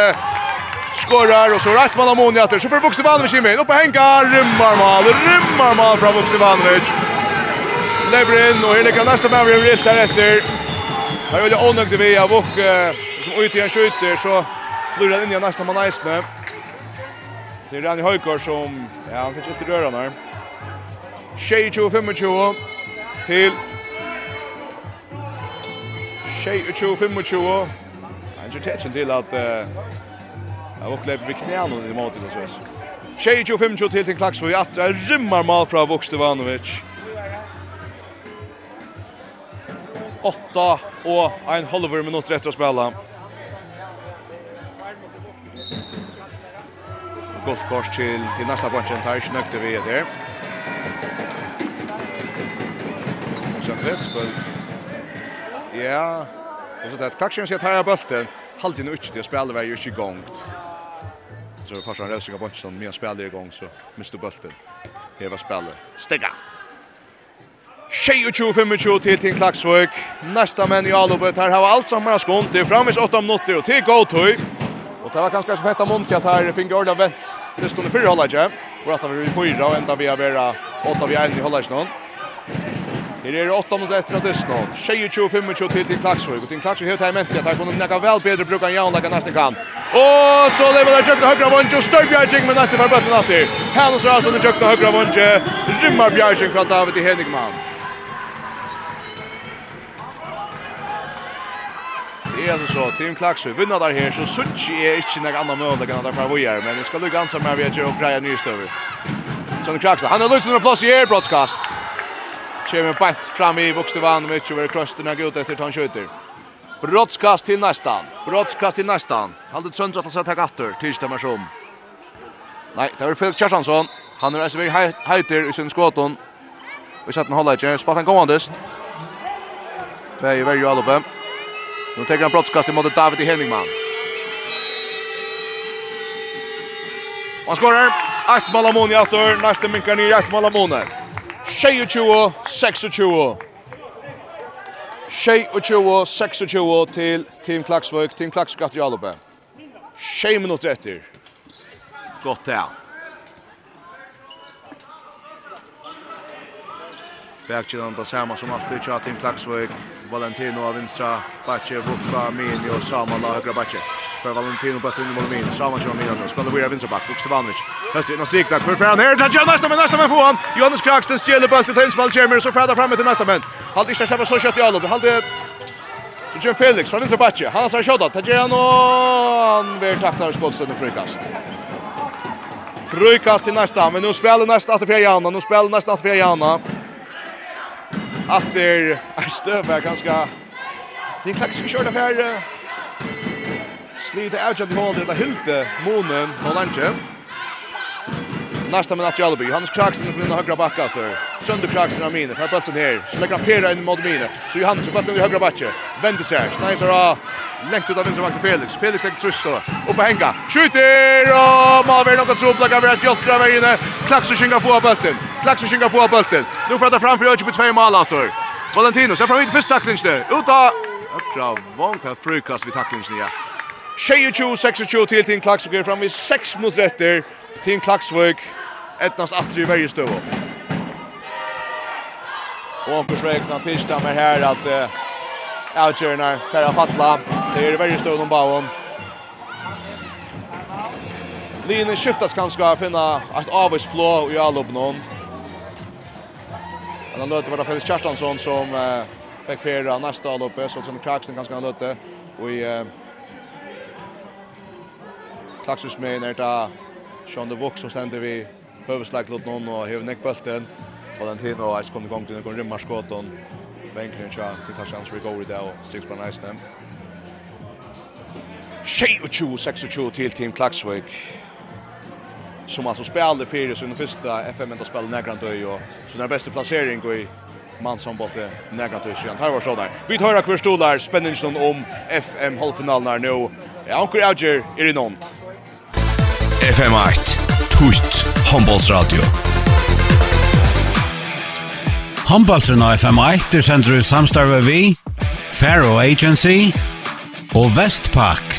Skårar Och så rätt man Amoni etter. Så Vuxte Vukstevanovic in med. Oppe henga! Rymmar mal, rymmar mal fra Vukstevanovic. Lever inn, Och her ligger han neste mann. Vi er vilt deretter. Her er det ånøgde vi av Vuk som ut i en skjuter. så flyr den inn i nästa man eisne. Det är Rani Højgaard som, ja, han fick inte röra där. 25 till 25 Han gör tätchen till att Jag var kläpp vid knäna i målet så vis. 25 till till Klaxvik. Attra rymmar mål från Vukstevanovic. 8 och en halver minut rätt att spela. gott kors til, til nästa bunchen tar ikke nøkte vi der. Og så Kvetsbøl. Ja, og så det er Klaksjen sier tar jeg bølten. Halvtid nå ikke til å spille var jo ikke gongt. Så først han røsning av bunchen, så han spiller i var så mister Tjej och tjo, fem och tjo till Tinn Klaksvøk. Nästa män i Alubet. här har allt samma skånt. Det är framvis åtta minuter och till god. Och det var ganska som hetta Monti att här fick Orla vänt. Det stod för hålla jag. Och att vi fyra och ända vi har vera åtta vi en i hålla snön. Här är det åtta mot efter att det snön. 25 till till Klaxvik och till Klaxvik helt hemmet att här kunde näka väl bättre brukar Jan lägga nästa kan. Och så lever det jukt högra vånje och stöp Bjärging med nästa för bättre natt. Här så alltså den jukt högra vånje. Rymmar Bjärging från David Henrikman. det är så Team Klaxö vinner där här så Sunchi är inte några andra mål där kan där för vi är men det ska lucka ansa med vi gör och greja nystöver. Så den Klaxö han har löst under plats i air broadcast. Kjemmer bänt fram i Vukstevanovic över krösterna går efter han skjuter. Brottskast till nästan. Brottskast till nästan. Halde Tröndra att sätta gatter med som. Nej, det var Felix Kjartansson. Han är SV Heiter i sin skåton. Vi sätter en hållare. Spattan kommandest. Bär i värju alloppe. Nu tar han brottskast mot David Henningman. Han skorar. Ett mål Amon i åter. Nästa minkar ner ett mål Amon. 22 26. 22 26 til Team Klaksvøk. Team Klaksvøk at Jalope. 6 minutter etter. Gott der. Bergkjellan det samme som alltid, Tja Team Klaksvøk. Valentino av vinstra backe Bucca Mini och Saman av högra backe. För Valentino på tunna mål Mini. Saman kör Mini. Spelar vidare vinstra back Bukstevanovic. Högt in och strikt där. För fram här där nästa men nästa men får han. Johannes Kraxten stjäler bollen till Tinsvall Chambers så fram till nästa men. Halt inte släppa så kött i alla. Halt det. Så kör Felix från vinstra backe. Han har skottat. Tar igen och han blir tacklad i skottstunden frikast. Frikast till nästa men nu spelar nästa att för Janna. Nu spelar nästa att för Janna att det är stöv är ganska det är klax kört affär slita ut av the hole det hylte månen på lunchen Nästa med att Jalby. Hans Kraxen på den högra backåter. Sönder Kraxen av Mine. Per bulten här. Så lägger han fjärra in mot Mine. Så Johannes bulten i högra backen. Vänder sig. Snajsar Längt ut av vinstmakken Felix. Felix lägger tryst då. Upp oppe hänga. Skjuter! Og Maver noen troplegger ved Jolker över inne. Klaksen skynger på bulten. bølten. Klaksen på bulten. Nu Nå får han framfor Øyke på tve malator. Valentino ser fram hit først taklingsne. Uta. Ökra. Økra Vonka frukast vid taklingsne. Ja. 26-26 till til Klaksen går fram vid 6 mot retter. Team Klaksvøk, etnas atri i verje støv. Og Ankers vekna med her at uh, avgjørende Ferra Fatla. Det er i verje støv om bauen. Linjen skiftas kanskje å finne et avgjørsflå i allåpnån. Men han løter var det Felix Kjartansson som uh, fikk fjerde nästa avløpet, så Trond Kraksen kanskje han løter. Og i uh, Klaksvøksmeien er det Sean de Vox som ständer vi huvudslag åt någon och hur neck bulten. Valentino och Ice kommer igång till någon rymmar skott och Bänken och till touchdowns vi går i där och six på nice dem. Shay och Chu 6 och 2 till Team Klaxvik. Som alltså spelade för sin första FM ända spel Nagrant och så den bästa placering går i man som bolte nägra till sjön. Här var så där. Vi tar kvar stolar spänningen om FM halvfinalen nu. Ja, Anker Auger är det nånt. FM8 Tutt Radio. Håndbollsen av FM8 er sender i samstarve vi Faro Agency og Vestpak.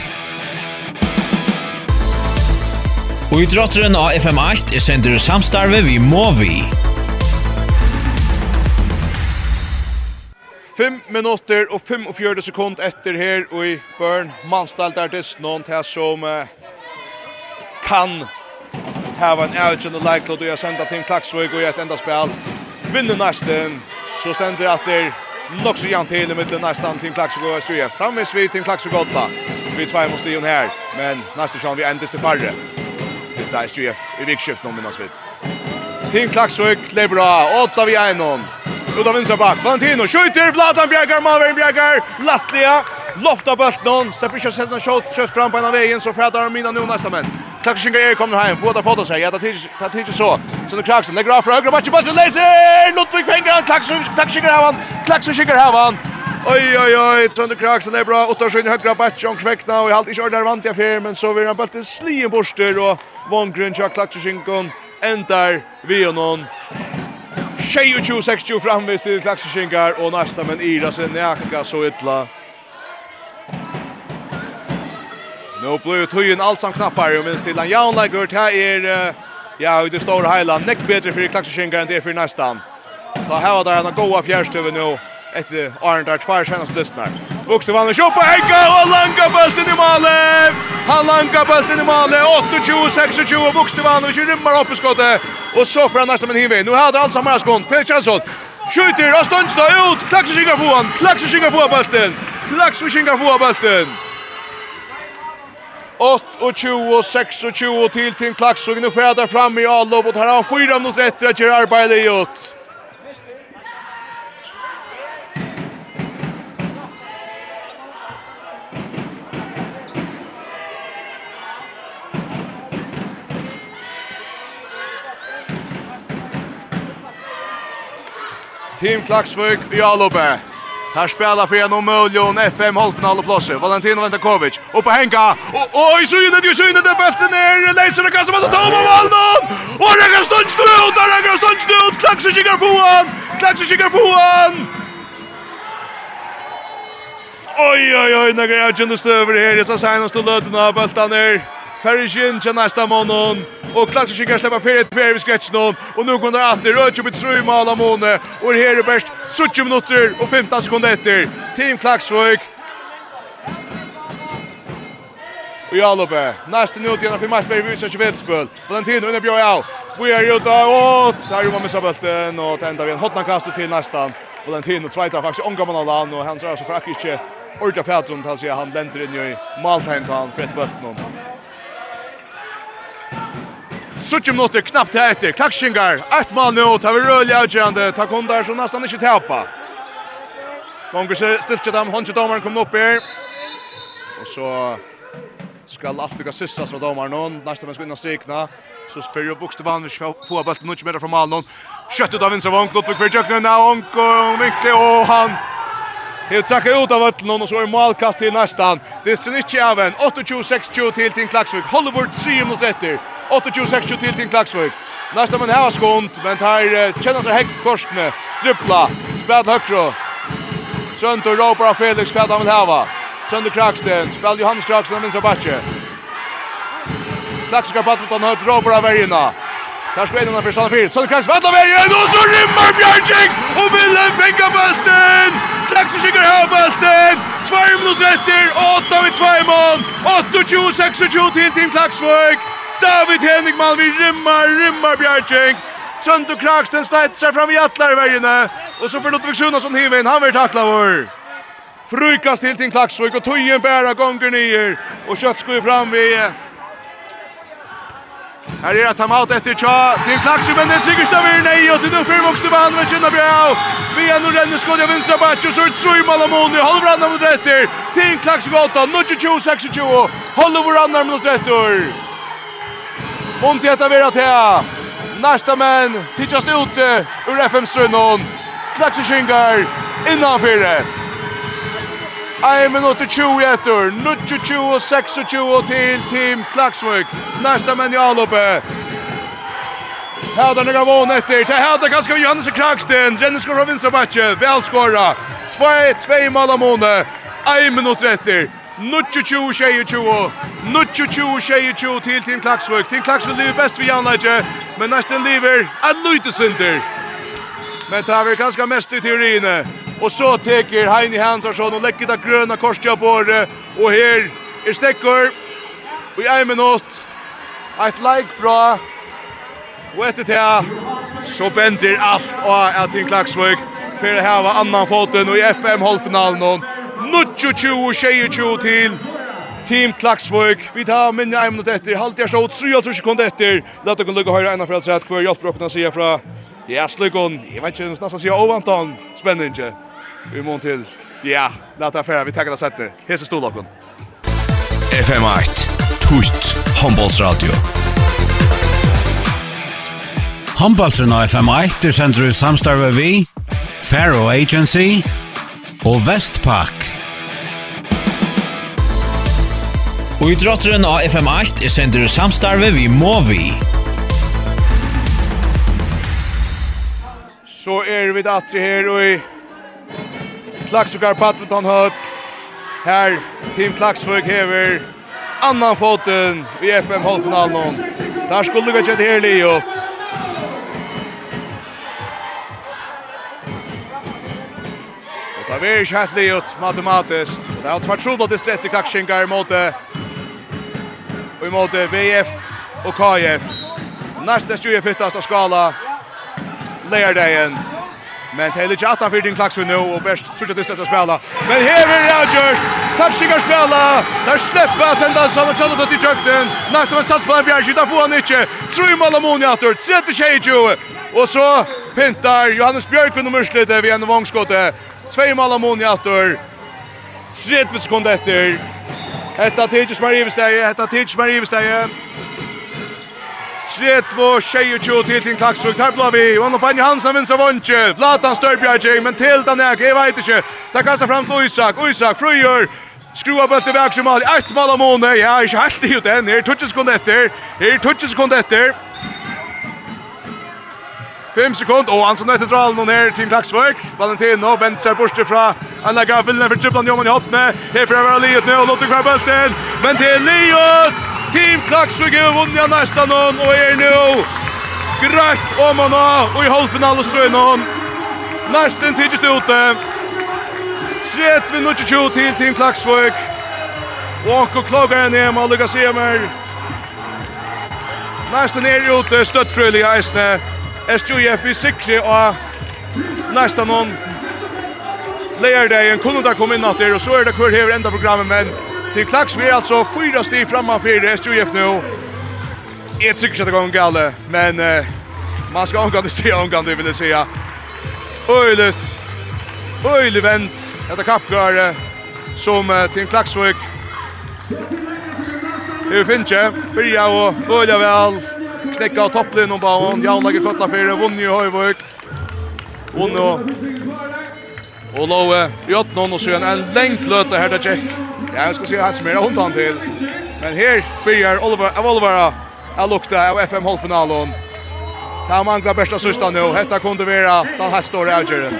Og i drotteren av FM8 er sender i samstarve vi Movi Fem minutter og 45 sekund etter her og i Børn Manstall der det er noen til som uh, kan hava en avgjøn og leiklod og jeg senda til Klaksvøk og i et enda spil. Vinner nesten så stender at det nok så jant hele mitt næsten Tim Klaksvøk og Østrye. Framvis vi Tim Klaksvøk og Åtta. Vi tvei mot stigen her, men næsten kjann vi endest til farre. det er Østrye i vikskift nå minnes vidt. Tim Klaksvøk, bra. Åtta vi einon. Uda vinstra bak, Valentino, skjuter, Vladan Bjergar, Malvern Bjergar, Latlia, Lofta bult någon. Släpper inte sätta shot. Kött fram på ena vägen så frätar han mina nu nästa män. Klackschinger är kommer hem. Båda fotar sig. Ja, det tar tid så. Så nu Klacksen lägger av för högra matchen. Bollen läser. Lundvik fänger han. Klackschinger har han. Klackschinger har han. Oj oj oj, Trond Kraxen är bra. Åtta skinn högra batch och kväckna och i halt i kör där vant jag för men så vill han bara slien borster och Vongren jag ändar vi Entar någon. Tjej och tjo, sex tjo framvis till klaxar och nästa men Ira sen jacka så ytla. Nu blir tøyen alt som knappar, og minst til han Jan Lagert, her er, ja, i det store heiland, nekk bedre for klakseskinger enn det er for nestan. Ta heva der han goa fjärstøve nu, etter Arndar, tvær senast dystnar. Vuxte vann og kjoppa, Henka, og langa bølten i malet! Han langa bølten i malet, 28-26, Vuxte vann og rymmer opp i skottet, og så får han nesten med hinvei. Nu hade alt samar skånd, Felix Jansson, skjuter, og stundsta ut, klakseskinger få han, klakseskinger få bølten, klakseskinger få bølten. 28-26 till Tim Klaxson. Nu sker där fram i Allo och här har han fyra mot rätt att göra arbete ut. Tim Klaxvik i Allobe. Tar spela för en omöjlig FM halvfinal plats. Valentino Ventakovic och på Henka. Och oj så inne det synd det bättre ner. Leiser det kastar mot Toma Wallman. Och det kan stå inte ut. Det kan stå ut. Klaxer sig foran. Klaxer sig foran. Oj oj oj, när jag kunde stöver här. Det så sen att stå löten av bultan ner. Ferrishin til nästa månen. Och Klaxer kan släppa för ett Per vi skrätch någon. Och nu går det alltid. det rör i tru tre mål av måne. Och det här är bäst 30 minuter och 15 sekunder efter. Team Klaxvik. Och Jalope. Nästa minut igen för match vi visar sig vetspel. Valentino under bjöd av. Vi är ute och tar ju med sig bulten och tänder vi en hotna kastet till nästan. Valentino tvåtar faktiskt omgår man alla och han drar så faktiskt inte ordentligt färdsomt han säger han länder in i Maltheim han för ett bulten. Suttje minutter knappt til etter. Klaxingar, ett mål nå, Tar vi röjlig avgörande. Tar kundar som nesten ikke tapa. Gonger sig stiltje dem. Håndtje domaren kom opp her. Og så skal allt lycka sissas från domaren någon. Nästa människa innan strikna. Så spyrir jo vokste vann. Få bult mycket mer från Malnon. Kjøtt ut av vinstra vann. Lottvik för Jöknen. Onko vinklig. og han Heo trakka ut av ötlen och så är målkast till nästan. Det ser inte även. 28-6-20 till till Klaxvik. Hollywood 3 mot 30. 28-6-20 till till Klaxvik. Nästa man här skont, men tar känner sig häck korsne. Dribbla. Spel högre. Trönt och ropar Felix vad han vill ha. Trönt Kraksten. Spel Johannes Kraksten vinner backe. Klaxvik har batt mot han hör ropar av Verjena. Där ska innan första fyra. Trönt Kraksten vänder vägen och så rymmar Björnjik och vill fänga bulten. Laxer skikker bulten. 2 minutter etter, 8 av 2 mål! 28-26 til Team Klaksvøk! David Henningman, vi rymmer, rymmer Bjergjeng! Trønd og Kraksten sleit seg fram i atlervergene! Og så får Ludvig Sjunasson hive inn, han vil takla vår! Frukast til Team Klaksvøk, og tøyen bæra gonger nyer! Og kjøtt skoj fram vi... Her er det timeout etter tja til Klaxi, men det den trykker staver nei, og til nå fyrir vokste med Hanve Bjau. Vi er nå renne skodja vinstra batch. og så er Troi Malamoni, holder vår andre mot retter, til Klaksju gata, 22-26, holder vår andre mot retter. Monti etter vera tja, nærsta menn, tidsast ute ur FM-strunnen, Klaxi skingar, innanfyrre. 1 minutt og 20 etter, 22 og 26 til Team Klaksvik. Næsta menn i anloppet. Hæda nega vån etter, til hæda ganske vi Johannes Kraksten. Rennes skår av vinstrabatje, velskåra, 2-2 mål av måned, 1 minutt etter, 22-22, 22-22 til Team Klaksvik. Team Klaksvik lever best vi anleidje, men næsten lever en lytesynder. Men tar vi ganske mest i teoriene. Och så teker Heini Hansson och lägger det gröna korset på det. Och här är Stekker. Och i en minut. Ett like bra. Och etter det så bender allt av att en klagsvög för det här var annan foten och i FM-hållfinalen. Nuttjo 20, tjejer 20 till Team Klaxvik. Vi tar minne en minut etter. Halt jeg stod 3 sekunder etter. Lett dere lukke høyre ena for at sett hver hjelp dere sier fra. Ja, slukken. Jeg vet ikke, nesten sier Ovanton. Spennende ikke. Vi mån till. Ja, låt det färra. Vi tackar det sättet. Hese storlocken. FM8. Tutt. Hombolsradio Humboldtren av FM8 er sender i samstarve vi, Faro Agency og Vestpak. Og i drotteren av FM8 er sender i samstarve vi Movi. Så er vi datter her og i Klaksvikar badminton høtt. Her, Team Klaksvik hever annan foten i FM halvfinalen. Der skulle vi gjøre her livet. Og det er ikke helt livet matematisk. Og det er tvert trodelig til strett i Klaksvingar mot og mot VF og KF. Neste 20 fyttast av skala. Leierdeien. Men det är lite att han för din klax nu och bäst tror jag det spela. Men här är Rogers. Touchiga spela. Där släpper sen där som Charlo fått i jukten. Nästa man sats på Bjerg där får han inte. Tror mål Amoni att det sätter sig ju. Och så pintar Johannes Björk med nummer slite vid en vångskott. Två mål Amoni att det 30 sekunder efter. Hetta Tejas Marivesteg, hetta Tejas Marivesteg. Tretvo, Tjejejo, Tilting, Klaksrug, der blir vi. Og nå Panje Hansen, Vinstra Vondje. Vlatan Størbjergjeng, men til den ek, jeg vet ikke. Der kastar fram til Isak, Isak, Frøyjør. Skrua bøtte vekk som mål. Ett mål av måne. Ja, ikke helt i ut uten. Her er 20 sekunder etter. Her er 20 sekunder etter. 5 sekund, og Anson etter dralen og noen her, Team Klaksvøk, Valentino, bent seg borte fra Anna Gav Villen for Tripland Joman i hoppene, her prøver være Liot nå og Lotte kvar bølten, men til Liot, Team Klaksvøk er vunnet av nesten noen, og er nå grøtt om han og i halvfinalestrøynen, nesten tidligst ute, 30-22 til Team Klaksvøk, og klokker ned med Lucas Emer, Næsten er ute, støttfrøylig i eisene, SJF vi sikre og næsta någon lejer dig en kunde komma in åt det och så er det kvar hever enda programmet men til klaks vi er altså fyra sti framman fyrir SJF nu. Jeg Jag tycker at det går en gale men uh, man skal omgå det se omgå det vil jeg säga. Öjligt. Öjligt vent, etter kappgare, som eh, till Klaxvik. Det finns ju. Börja och börja väl knekka av topplinn om bara hon. Jaun kotta fyrir, vunni i Høyvøk. Vunni og... Og Lowe i åttan och sen en lengt løte her til check. Ja, jag ska se hans mer hundan til. Men her byrjar Oliver av Olivera. Jag lukta av FM halvfinalen. Där manglar bästa sista nu. Hetta kunde vara den här stora avgören.